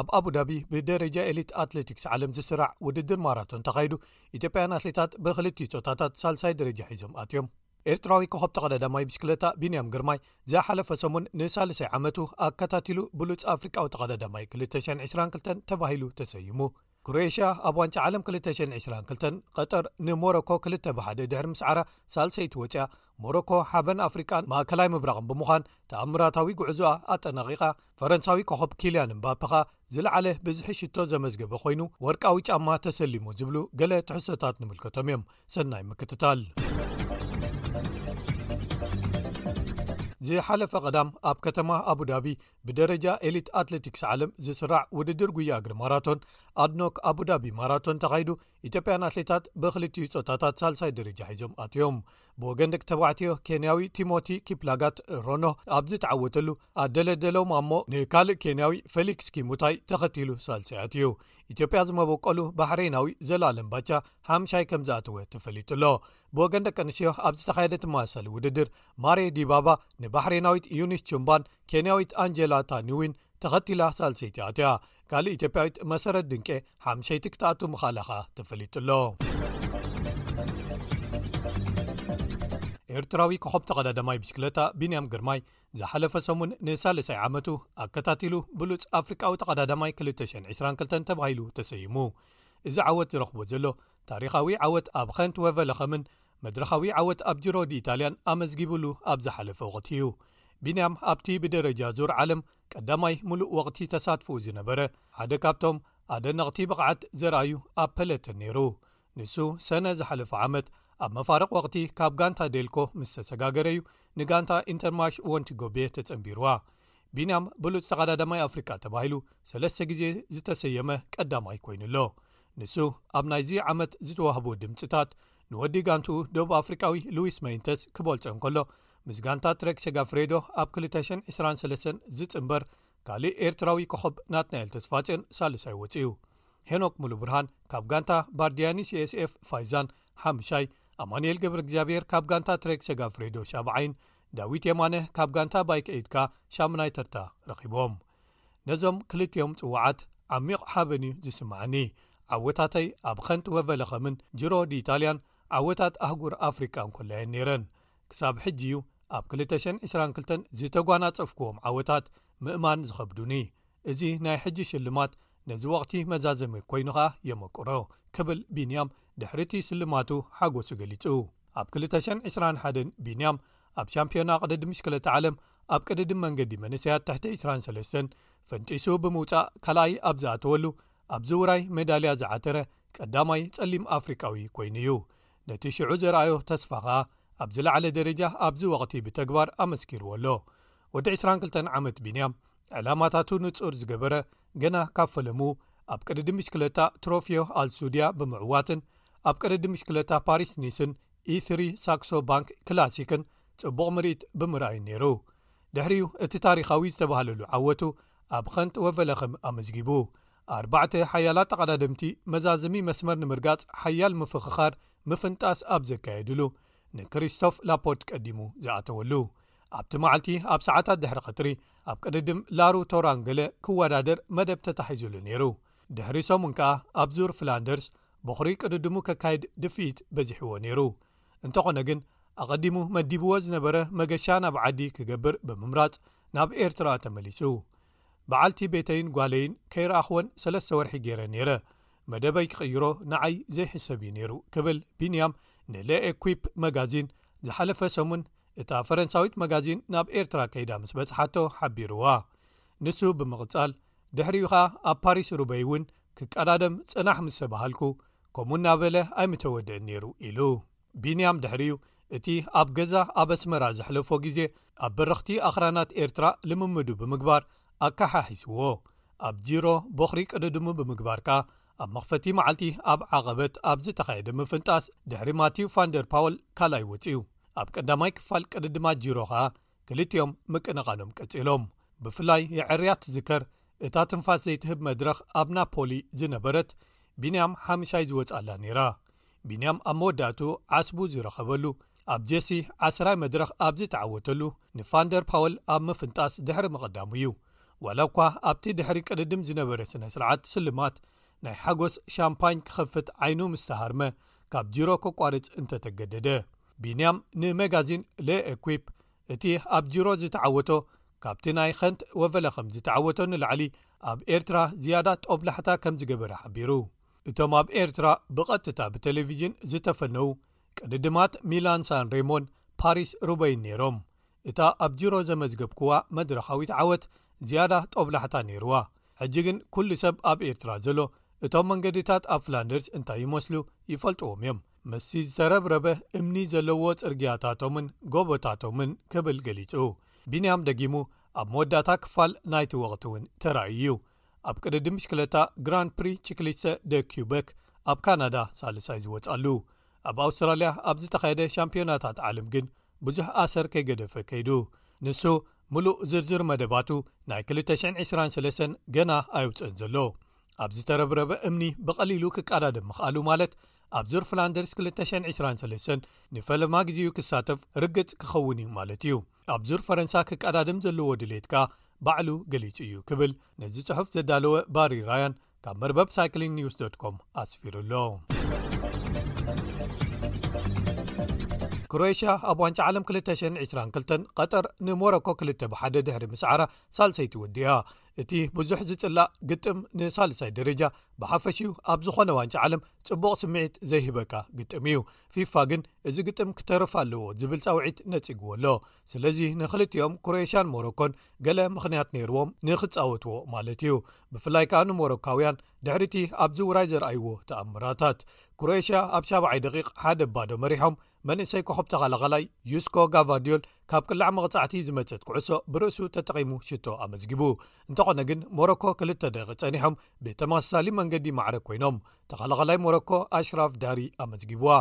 ኣብ ኣቡዳቢ ብደረጃ ኤሊት ኣትሌቲክስ ዓለም ዝስራዕ ውድድር ማራቶን ተኻይዱ ኢትዮጵያውያን ኣትሌታት ብክልቲኡ ፆታታት ሳልሳይ ደረጃ ሒዞም ኣትዮም። ኤርትራዊ ኮኾብ ተቐዳዳማይ ብሽክለታ ቢንያም ግርማይ ዝሓለፈ ሰሙን ንሳልሳይ ዓመቱ ኣከታቲሉ ብሉፅ ኣፍሪቃዊ ተቐዳዳማይ 2022 ተባሂሉ ተሰይሙ። ክሮኤሽያ ኣብ ዋንጫ ዓለም 2022 ቐጠር ንሞሮኮ ክልተ ብሓደ ድሕሪ ምስዓራ ሳልሰይቲ ወፂኣ። ሞሮኮ ሓበን ኣፍሪቃን ማእከላይ ምብራቕን ብምዃን ተኣምራታዊ ጉዕዞኣ ኣጠናቒቓ። ፈረንሳዊ ኮኾብ ኪልያን እምባፔ ከኣ ዝለዓለ ብዝሒ ሽቶ ዘመዝገበ ኮይኑ ወርቃዊ ጫማ ተሰሊሙ ዝብሉ ገለ ትሕዝቶታት ንምልከቶም እዮም። ሰናይ ምክትታል። ዝሓለፈ ቀዳም ኣብ ከተማ ኣቡዳቢ ብደረጃ ኤሊት ኣትሌቲክስ ዓለም ዝስራዕ ውድድር ጉያ እግሪ ማራቶን ኣድኖክ ኣቡዳቢ ማራቶን ተኻይዱ ኢትዮጵያን ኣትሌታት ብክልቲኡ ፆታታት ሳልሳይ ደረጃ ሒዞም ኣትዮም ብወገን ደቂ ተባዕትዮ ኬንያዊ ቲሞቲ ኪፕላጋት ሮኖ ኣብ ዝተዓወተሉ ኣደለደሎም ኣሞ ንካልእ ኬንያዊ ፌሊክስ ኪሙታይ ተኸቲሉ ሳልሳይ ኣትዩ ኢትዮጵያ ዝመበቀሉ ባሕረይናዊ ዘላኣለም ባቻ ሓምሻይ ከም ዝኣተወ ተፈሊጡ ኣሎ ብወገን ደቂ ኣንስትዮ ኣብ ዝተኻየደ ትማሳሳሊ ውድድር ማሬ ዲባባ ንባሕሬናዊት ዩኒስ ቹምባን ኬንያዊት ኣንጀላ ታኒዊን ተኸቲላ ሳልሰይቲ ኣትያ ካልእ ኢትዮጵያዊት መሰረት ድንቄ ሓምሸይቲ ክትኣቱ ምኻላ ኸኣ ተፈሊጡ ኣሎ ኤርትራዊ ኮኸብ ተቐዳዳማይ ብሽክለታ ቢንያም ግርማይ ዝሓለፈ ሰሙን ንሳልሳይ ዓመቱ ኣከታቲሉ ብሉፅ ኣፍሪቃዊ ተቐዳዳማይ 222 ተባሂሉ ተሰይሙ እዚ ዓወት ዝረኽቦ ዘሎ ታሪኻዊ ዓወት ኣብ ኸንት ወቨለኸምን መድረኻዊ ዓወት ኣብ ጅሮ ዲኢታልያን ኣመዝጊቡሉ ኣብ ዝሓለፈ ወቕቲ'ዩ። ቢንያም ኣብቲ ብደረጃ ዙር ዓለም ቀዳማይ ምሉእ ወቕቲ ተሳትፎኡ ዝነበረ ሓደ ካብቶም ኣደነቕቲ ብቕዓት ዘርኣዩ ኣብ ፐለተን ነይሩ። ንሱ ሰነ ዝሓለፈ ዓመት ኣብ መፋርቕ ወቕቲ ካብ ጋንታ ዴልኮ ምስ ተሰጋገረ'ዩ ንጋንታ ኢንተርማሽ ዎንቲጎቤ ተጸንቢሩዋ። ቢንያም ብሉጽ ተቐዳዳማይ ኣፍሪቃ ተባሂሉ ሰለስተ ግዜ ዝተሰየመ ቀዳማይ ኮይኑ'ሎ። ንሱ ኣብ ናይዚ ዓመት ዝተዋህቡ ድምጽታት ንወዲ ጋንትኡ ደቡብ ኣፍሪቃዊ ሉዊስ መይንተስ ክበልጾ እንከሎ ምስ ጋንታ ትረክ ሴጋፍሬዶ ኣብ 2023 ዝጽንበር ካልእ ኤርትራዊ ኮኾብ ናትናኤል ተስፋጽዮን ሳልሳይ ወጺኡ ሄኖክ ሙሉብርሃን ካብ ጋንታ ባርድያኒ cስf ፋይዛን ሓምሻይ ኣማንኤል ገብረእግዚኣብሄር ካብ ጋንታ ትረክ ሴጋፍሬዶ ሻብዓይን ዳዊት የማነ ካብ ጋንታ ባይክ ኤድካ ሻሙናይ ተርታ ረኺቦም ነዞም ክልቲኦም ጽውዓት ዓሚቕ ሓበን እዩ ዝስምዓኒ። ዓወታተይ ኣብ ኸንትወቨለ ኸምን ጅሮ ዲኢታልያን ዓወታት ኣህጉር ኣፍሪቃን ኮላ እየን ነይረን። ክሳብ ሕጂ እዩ ኣብ 2022 ዝተጓናጸፍክዎም ዓወታት ምእማን ዝኸብዱኒ። እዚ ናይ ሕጂ ሽልማት ነዚ ወቕቲ መዛዘሚ ኮይኑ ኸኣ የመቅሮ ክብል ቢንያም ድሕሪ'ቲ ስልማቱ ሓጎሱ ገሊጹ። ኣብ 2021 ቢንያም ኣብ ሻምፕዮና ቅድድም ብሽክለታ ዓለም ኣብ ቅድድም መንገዲ መንእሰያት ትሕቲ 23 ፈንጢሱ ብምውጻእ ካልኣይ ኣብ ዝኣተወሉ ኣብዚ ውራይ ሜዳልያ ዝዓተረ ቀዳማይ ጸሊም ኣፍሪቃዊ ኮይኑ እዩ ነቲ ሽዑ ዘርኣዮ ተስፋ ከኣ ኣብ ዝለዓለ ደረጃ ኣብዚ ወቕቲ ብተግባር ኣመስኪርዎ ኣሎ ወዲ 22 ዓመት ቢንያም ዕላማታቱ ንጹር ዝገበረ ገና ካብ ፈለሙ ኣብ ቅድዲ ምሽክለታ ትሮፍዮ ኣልሱድያ ብምዕዋትን ኣብ ቅድዲ ምሽክለታ ፓሪስ ኒስን ኢትሪ ሳክሶ ባንክ ክላሲክን ጽቡቕ ምርኢት ብምርኣዩን ነይሩ ድሕሪኡ እቲ ታሪኻዊ ዝተባህለሉ ዓወቱ ኣብ ኸንት ወቨለኸም ኣመዝጊቡ ኣርባዕተ ሓያላት ተቐዳድምቲ መዛዘሚ መስመር ንምርጋጽ ሓያል ምፍኽኻር ምፍንጣስ ኣብ ዘካየድሉ ንክሪስቶፍ ላፖርት ቀዲሙ ዝኣተወሉ ኣብቲ መዓልቲ ኣብ ሰዓታት ድሕሪ ቀትሪ ኣብ ቅድድም ላሩ ቶራንገለ ክወዳደር መደብ ተታሒዙሉ ነይሩ ድሕሪ ሰሙን ከኣ ኣብ ዙር ፍላንደርስ በዅሪ ቅድድሙ ከካይድ ድፍኢት በዚሕዎ ነይሩ። እንተዀነ ግን፣ ኣቐዲሙ መዲብዎ ዝነበረ መገሻ ናብ ዓዲ ክገብር ብምምራጽ ናብ ኤርትራ ተመሊሱ። ብዓልቲ ቤተይን ጓለይን ከይረኣኽወን ሰለስተ ወርሒ ገይረ ነይረ። መደበይ ክቕይሮ ንዓይ ዘይሕሰብ እዩ ነይሩ ክብል ቢንያም ንለ'ኤኲፕ መጋዚን ዝሓለፈ ሰሙን እታ ፈረንሳዊት መጋዚን ናብ ኤርትራ ከይዳ ምስ በጽሓቶ ሓቢርዋ። ንሱ ብምቕጻል፣ ድሕሪኡ ከኣ ኣብ ፓሪስ ሩበይ እውን ክቀዳደም ጽናሕ ምስ ተባሃልኩ ከምኡ እናበለ ኣይምተወደእን ነይሩ ኢሉ። ቢንያም ድሕሪኡ እቲ ኣብ ገዛ ኣብ ኣስመራ ዘሕለፎ ግዜ ኣብ በረኽቲ ኣኽራናት ኤርትራ ልምምዱ ብምግባር ኣከሓሒስዎ። ኣብ ጂሮ ቦኽሪ ቅድድሙ ብምግባር ከኣ ኣብ መኽፈቲ መዓልቲ ኣብ ዓቐበት ኣብ ዝተኻየደ ምፍንጣስ ድሕሪ ማቲው ፋንደርፓወል ካልኣይ ወጺኡ። ኣብ ቀዳማይ ክፋል ቅድድማት ጂሮ ከኣ ክልቲኦም ምቅንቓኖም ቀጺሎም። ብፍላይ የዐርያት ዝከር እታ ትንፋስ ዘይትህብ መድረኽ ኣብ ናፖሊ ዝነበረት ቢንያም ሓምሻይ ዝወጽኣላ ነይራ። ቢንያም ኣብ መወዳእትኡ ዓስቡ ዝረኸበሉ ኣብ ጀሲ ዓስራይ መድረኽ ኣብ ዝተዓወተሉ ንፋንደር ፓወል ኣብ ምፍንጣስ ድሕሪ ምቕዳሙ እዩ። ዋላ እኳ ኣብቲ ድሕሪ ቅድድም ዝነበረ ስነስርዓት ስልማት ናይ ሓጎስ ሻምፓኝ ክኸፍት ዓይኑ ምስተሃርመ ካብ ጂሮ ከቋርጽ እንተተገደደ። ቢንያም ንመጋዚን ለ ኤኲፕ እቲ ኣብ ጂሮ ዝተዓወቶ ካብቲ ናይ ኸንት ወቨለኸም ዝተዓወቶ ንላዕሊ ኣብ ኤርትራ ዝያዳ ጦብላሕታ ከም ዝገበረ ሓቢሩ። እቶም ኣብ ኤርትራ ብቐጥታ ብተለቪዥን ዝተፈነዉ ቅድድማት ሚላን ሳን ሬሞን ፓሪስ ሩበይን ነይሮም። እታ ኣብ ጂሮ ዘመዝገብክዋ መድረኻዊት ዓወት ዝያዳ ጦብላሕታ ነይርዋ። ሕጂ ግን ኩሉ ሰብ ኣብ ኤርትራ ዘሎ እቶም መንገድታት ኣብ ፍላንደርስ እንታይ ይመስሉ ይፈልጥዎም እዮም። ምስዚ ዝተረብረበ እምኒ ዘለዎ ጽርግያታቶምን ጎቦታቶምን ክብል ገሊጹ። ቢንያም ደጊሙ ኣብ መወዳእታ ክፋል ናይቲ ወቕቲ እውን ተራእዩ እዩ፣ ኣብ ቅድድም ብሽክለታ ግራን ፕሪ ቺክሊሰ ደ ኲበክ ኣብ ካናዳ ሳልሳይ ዝወጽኣሉ። ኣብ ኣውስትራልያ ኣብ ዝተኻየደ ሻምፕዮናታት ዓለም ግን ብዙሕ ኣሰር ከይገደፈ ከይዱ። ንሱ ምሉእ ዝርዝር መደባቱ ናይ ክልተ ሽሕን ዕስራን ሰለስተን ገና ኣየውጽእን ዘሎ። ኣብ ዝተረብረበ እምኒ ብቐሊሉ ክቀዳደም ምኽኣሉ ማለት ኣብ ዙር ፍላንደርስ 223 ንፈለማ ግዜኡ ክሳተፍ ርግጽ ክኸውን እዩ ማለት እዩ ኣብ ዙር ፈረንሳ ክቀዳድም ዘለዎ ድሌት ከኣ ባዕሉ ገሊጹ እዩ ክብል ነዚ ጽሑፍ ዘዳለወ ባሪ ራያን ካብ መርበብ ሳይክሊን ኒውስ ኮም ኣስፊሩ ኣሎ ክሮኤሽያ ኣብ ዋንጫ ዓለም 222 ቐጠር ንሞሮኮ 2 ብሓደ ድሕሪ ምስዓራ ሳልሰይቲ ወዲያ እቲ ብዙሕ ዝጽላእ ግጥም ንሳልሳይ ደረጃ ብሓፈሽኡ ኣብ ዝኾነ ዋንጫ ዓለም ጽቡቕ ስምዒት ዘይህበካ ግጥም እዩ ፊፋ ግን እዚ ግጥም ክተርፍ ኣለዎ ዝብል ጻውዒት ነጺግዎ ኣሎ ስለዚ ንክልቲኦም ኩሮኤሽያን ሞሮኮን ገለ ምኽንያት ነይርዎም ንክጻወትዎ ማለት እዩ ብፍላይ ከኣ ንሞሮካውያን ድሕሪቲ ኣብዚ ውራይ ዘርኣይዎ ተኣምራታት ኩሮኤሽያ ኣብ ሻብዓይ ደቂቕ ሓደ ባዶ መሪሖም መንእሰይ ኮኾብ ተኸላኻላይ ዩስኮ ጋቫርድዮል ካብ ቅላዕ መቕጻዕቲ ዝመጸት ኩዕሶ ብርእሱ ተጠቒሙ ሽቶ ኣመዝጊቡ። እንተኾነ ግን ሞሮኮ ክልተ ደቒቕ ጸኒሖም ብተመሳሳሊ መንገዲ ማዕረ ኮይኖም ተኸላኻላይ ሞሮኮ ኣሽራፍ ዳሪ ኣመዝጊቡዋ።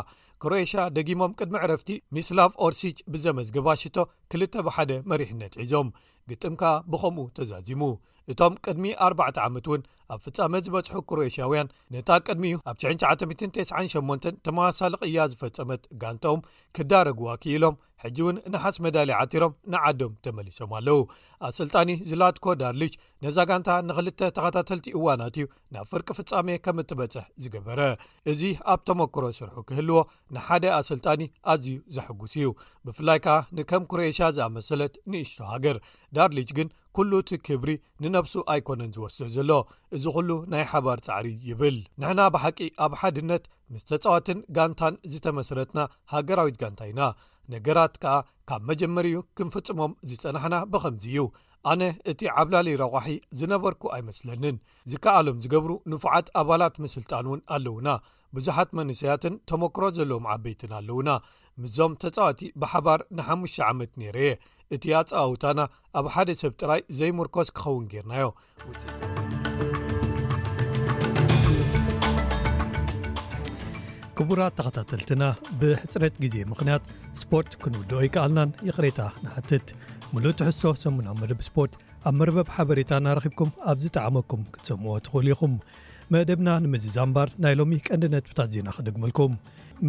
ክሮኤሽያ ደጊሞም ቅድሚ ዕረፍቲ ሚስላቭ ኦርሲች ብዘመዝገባ ሽቶ ክልተ ብ ሓደ መሪሕነት ሒዞም። ግጥም ከኣ ብኸምኡ ተዛዚሙ እቶም ቅድሚ ኣርባዕተ ዓመት እውን ኣብ ፍጻመ ዝበጽሑ ክሮኤሽያውያን ነታ ቅድሚኡ ኣብ 1998 ተመሳሳሊ ቅያ ዝፈጸመት ጋንታኦም ክዳረግዋ ክኢሎም ሕጂ እውን ንሓስ መዳልያ ዓቲሮም ንዓዶም ተመሊሶም ኣለዉ ኣሰልጣኒ ዝላትኮ ዳርሊሽ ነዛ ጋንታ ንክልተ ተኸታተልቲ እዋናት እዩ ናብ ፍርቂ ፍጻሜ ከም እትበጽሕ ዝገበረ እዚ ኣብ ተመክሮ ስርሑ ክህልዎ ንሓደ ኣሰልጣኒ ኣዝዩ ዘሐጉስ እዩ ብፍላይ ከኣ ንከም ኩሮኤሽያ ዝኣመሰለት ንእሽቶ ሃገር ዳርሊች ግን ኩሉ እቲ ክብሪ ንነብሱ ኣይኮነን ዝወስዶ ዘሎ እዚ ኩሉ ናይ ሓባር ጻዕሪ ይብል ንሕና ብሓቂ ኣብ ሓድነት ምስ ተጻዋትን ጋንታን ዝተመስረትና ሃገራዊት ጋንታ ኢና ነገራት ከኣ ካብ መጀመሪ እዩ ክንፍጽሞም ዝጸናሕና ብከምዚ እዩ ኣነ እቲ ዓብላሊ ረቋሒ ዝነበርኩ ኣይመስለንን ዝከኣሎም ዝገብሩ ንፉዓት ኣባላት ምስልጣን እውን ኣለውና ብዙሓት መንእሰያትን ተመክሮ ዘለዎም ዓበይትን ኣለዉና ምስዞም ተጻዋቲ ብሓባር ንሓሙሽተ ዓመት ነይረ እየ እቲ ኣጸዋውታና ኣብ ሓደ ሰብ ጥራይ ዘይምርኮስ ክኸውን ጌርናዮ ክቡራት ተኸታተልትና ብሕፅረት ግዜ ምኽንያት ስፖርት ክንውድኦ ይከኣልናን ይቕሬታ ንሓትት ምሉእ ትሕዝቶ ሰሙና መደብ ስፖርት ኣብ መርበብ ሓበሬታ እናረኺብኩም ኣብ ዝጠዓመኩም ክትሰምዎ ትኽእሉ ኢኹም መደብና ንምዝዛም እምበር ናይ ሎሚ ቀንዲ ነጥብታት ዜና ክደግመልኩም።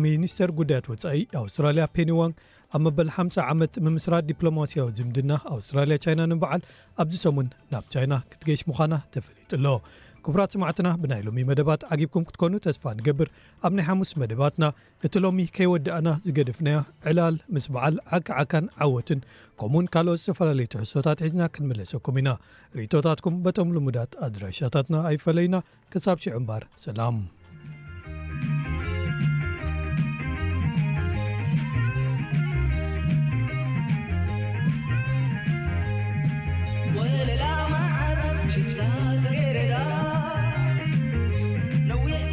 ሚኒስተር ጉዳያት ወጻኢ ኣውስትራልያ ፔኒ ዋንግ ኣብ መበል ሓምሳ ዓመት ምምስራት ዲፕሎማስያዊ ዝምድና ኣውስትራልያ ቻይና ንምብዓል ኣብዚ ሰሙን ናብ ቻይና ክትገይሽ ምዃና ተፈሊጡ ኣሎ። ክቡራት ሰማዕትና ብናይ ሎሚ መደባት ዓጊብኩም ክትኮኑ ተስፋ ንገብር። ኣብ ናይ ሓሙስ መደባትና እቲ ሎሚ ከይወዳእና ዝገደፍናዮ ዕላል ምስ በዓል ዓካ ዓካን ዓወትን ከምኡውን ካልኦት ዝተፈላለዩ ትሕዝቶታት ሒዝና ክንምለሰኩም ኢና። ርእይቶታትኩም በቶም ልሙዳት ኣድራሻታትና ኣይፈለዩና። ክሳብ ሽዑ እምበኣር ሰላም። ወለላ መዓር ሽታ ጽጌረዳ ነዊሕ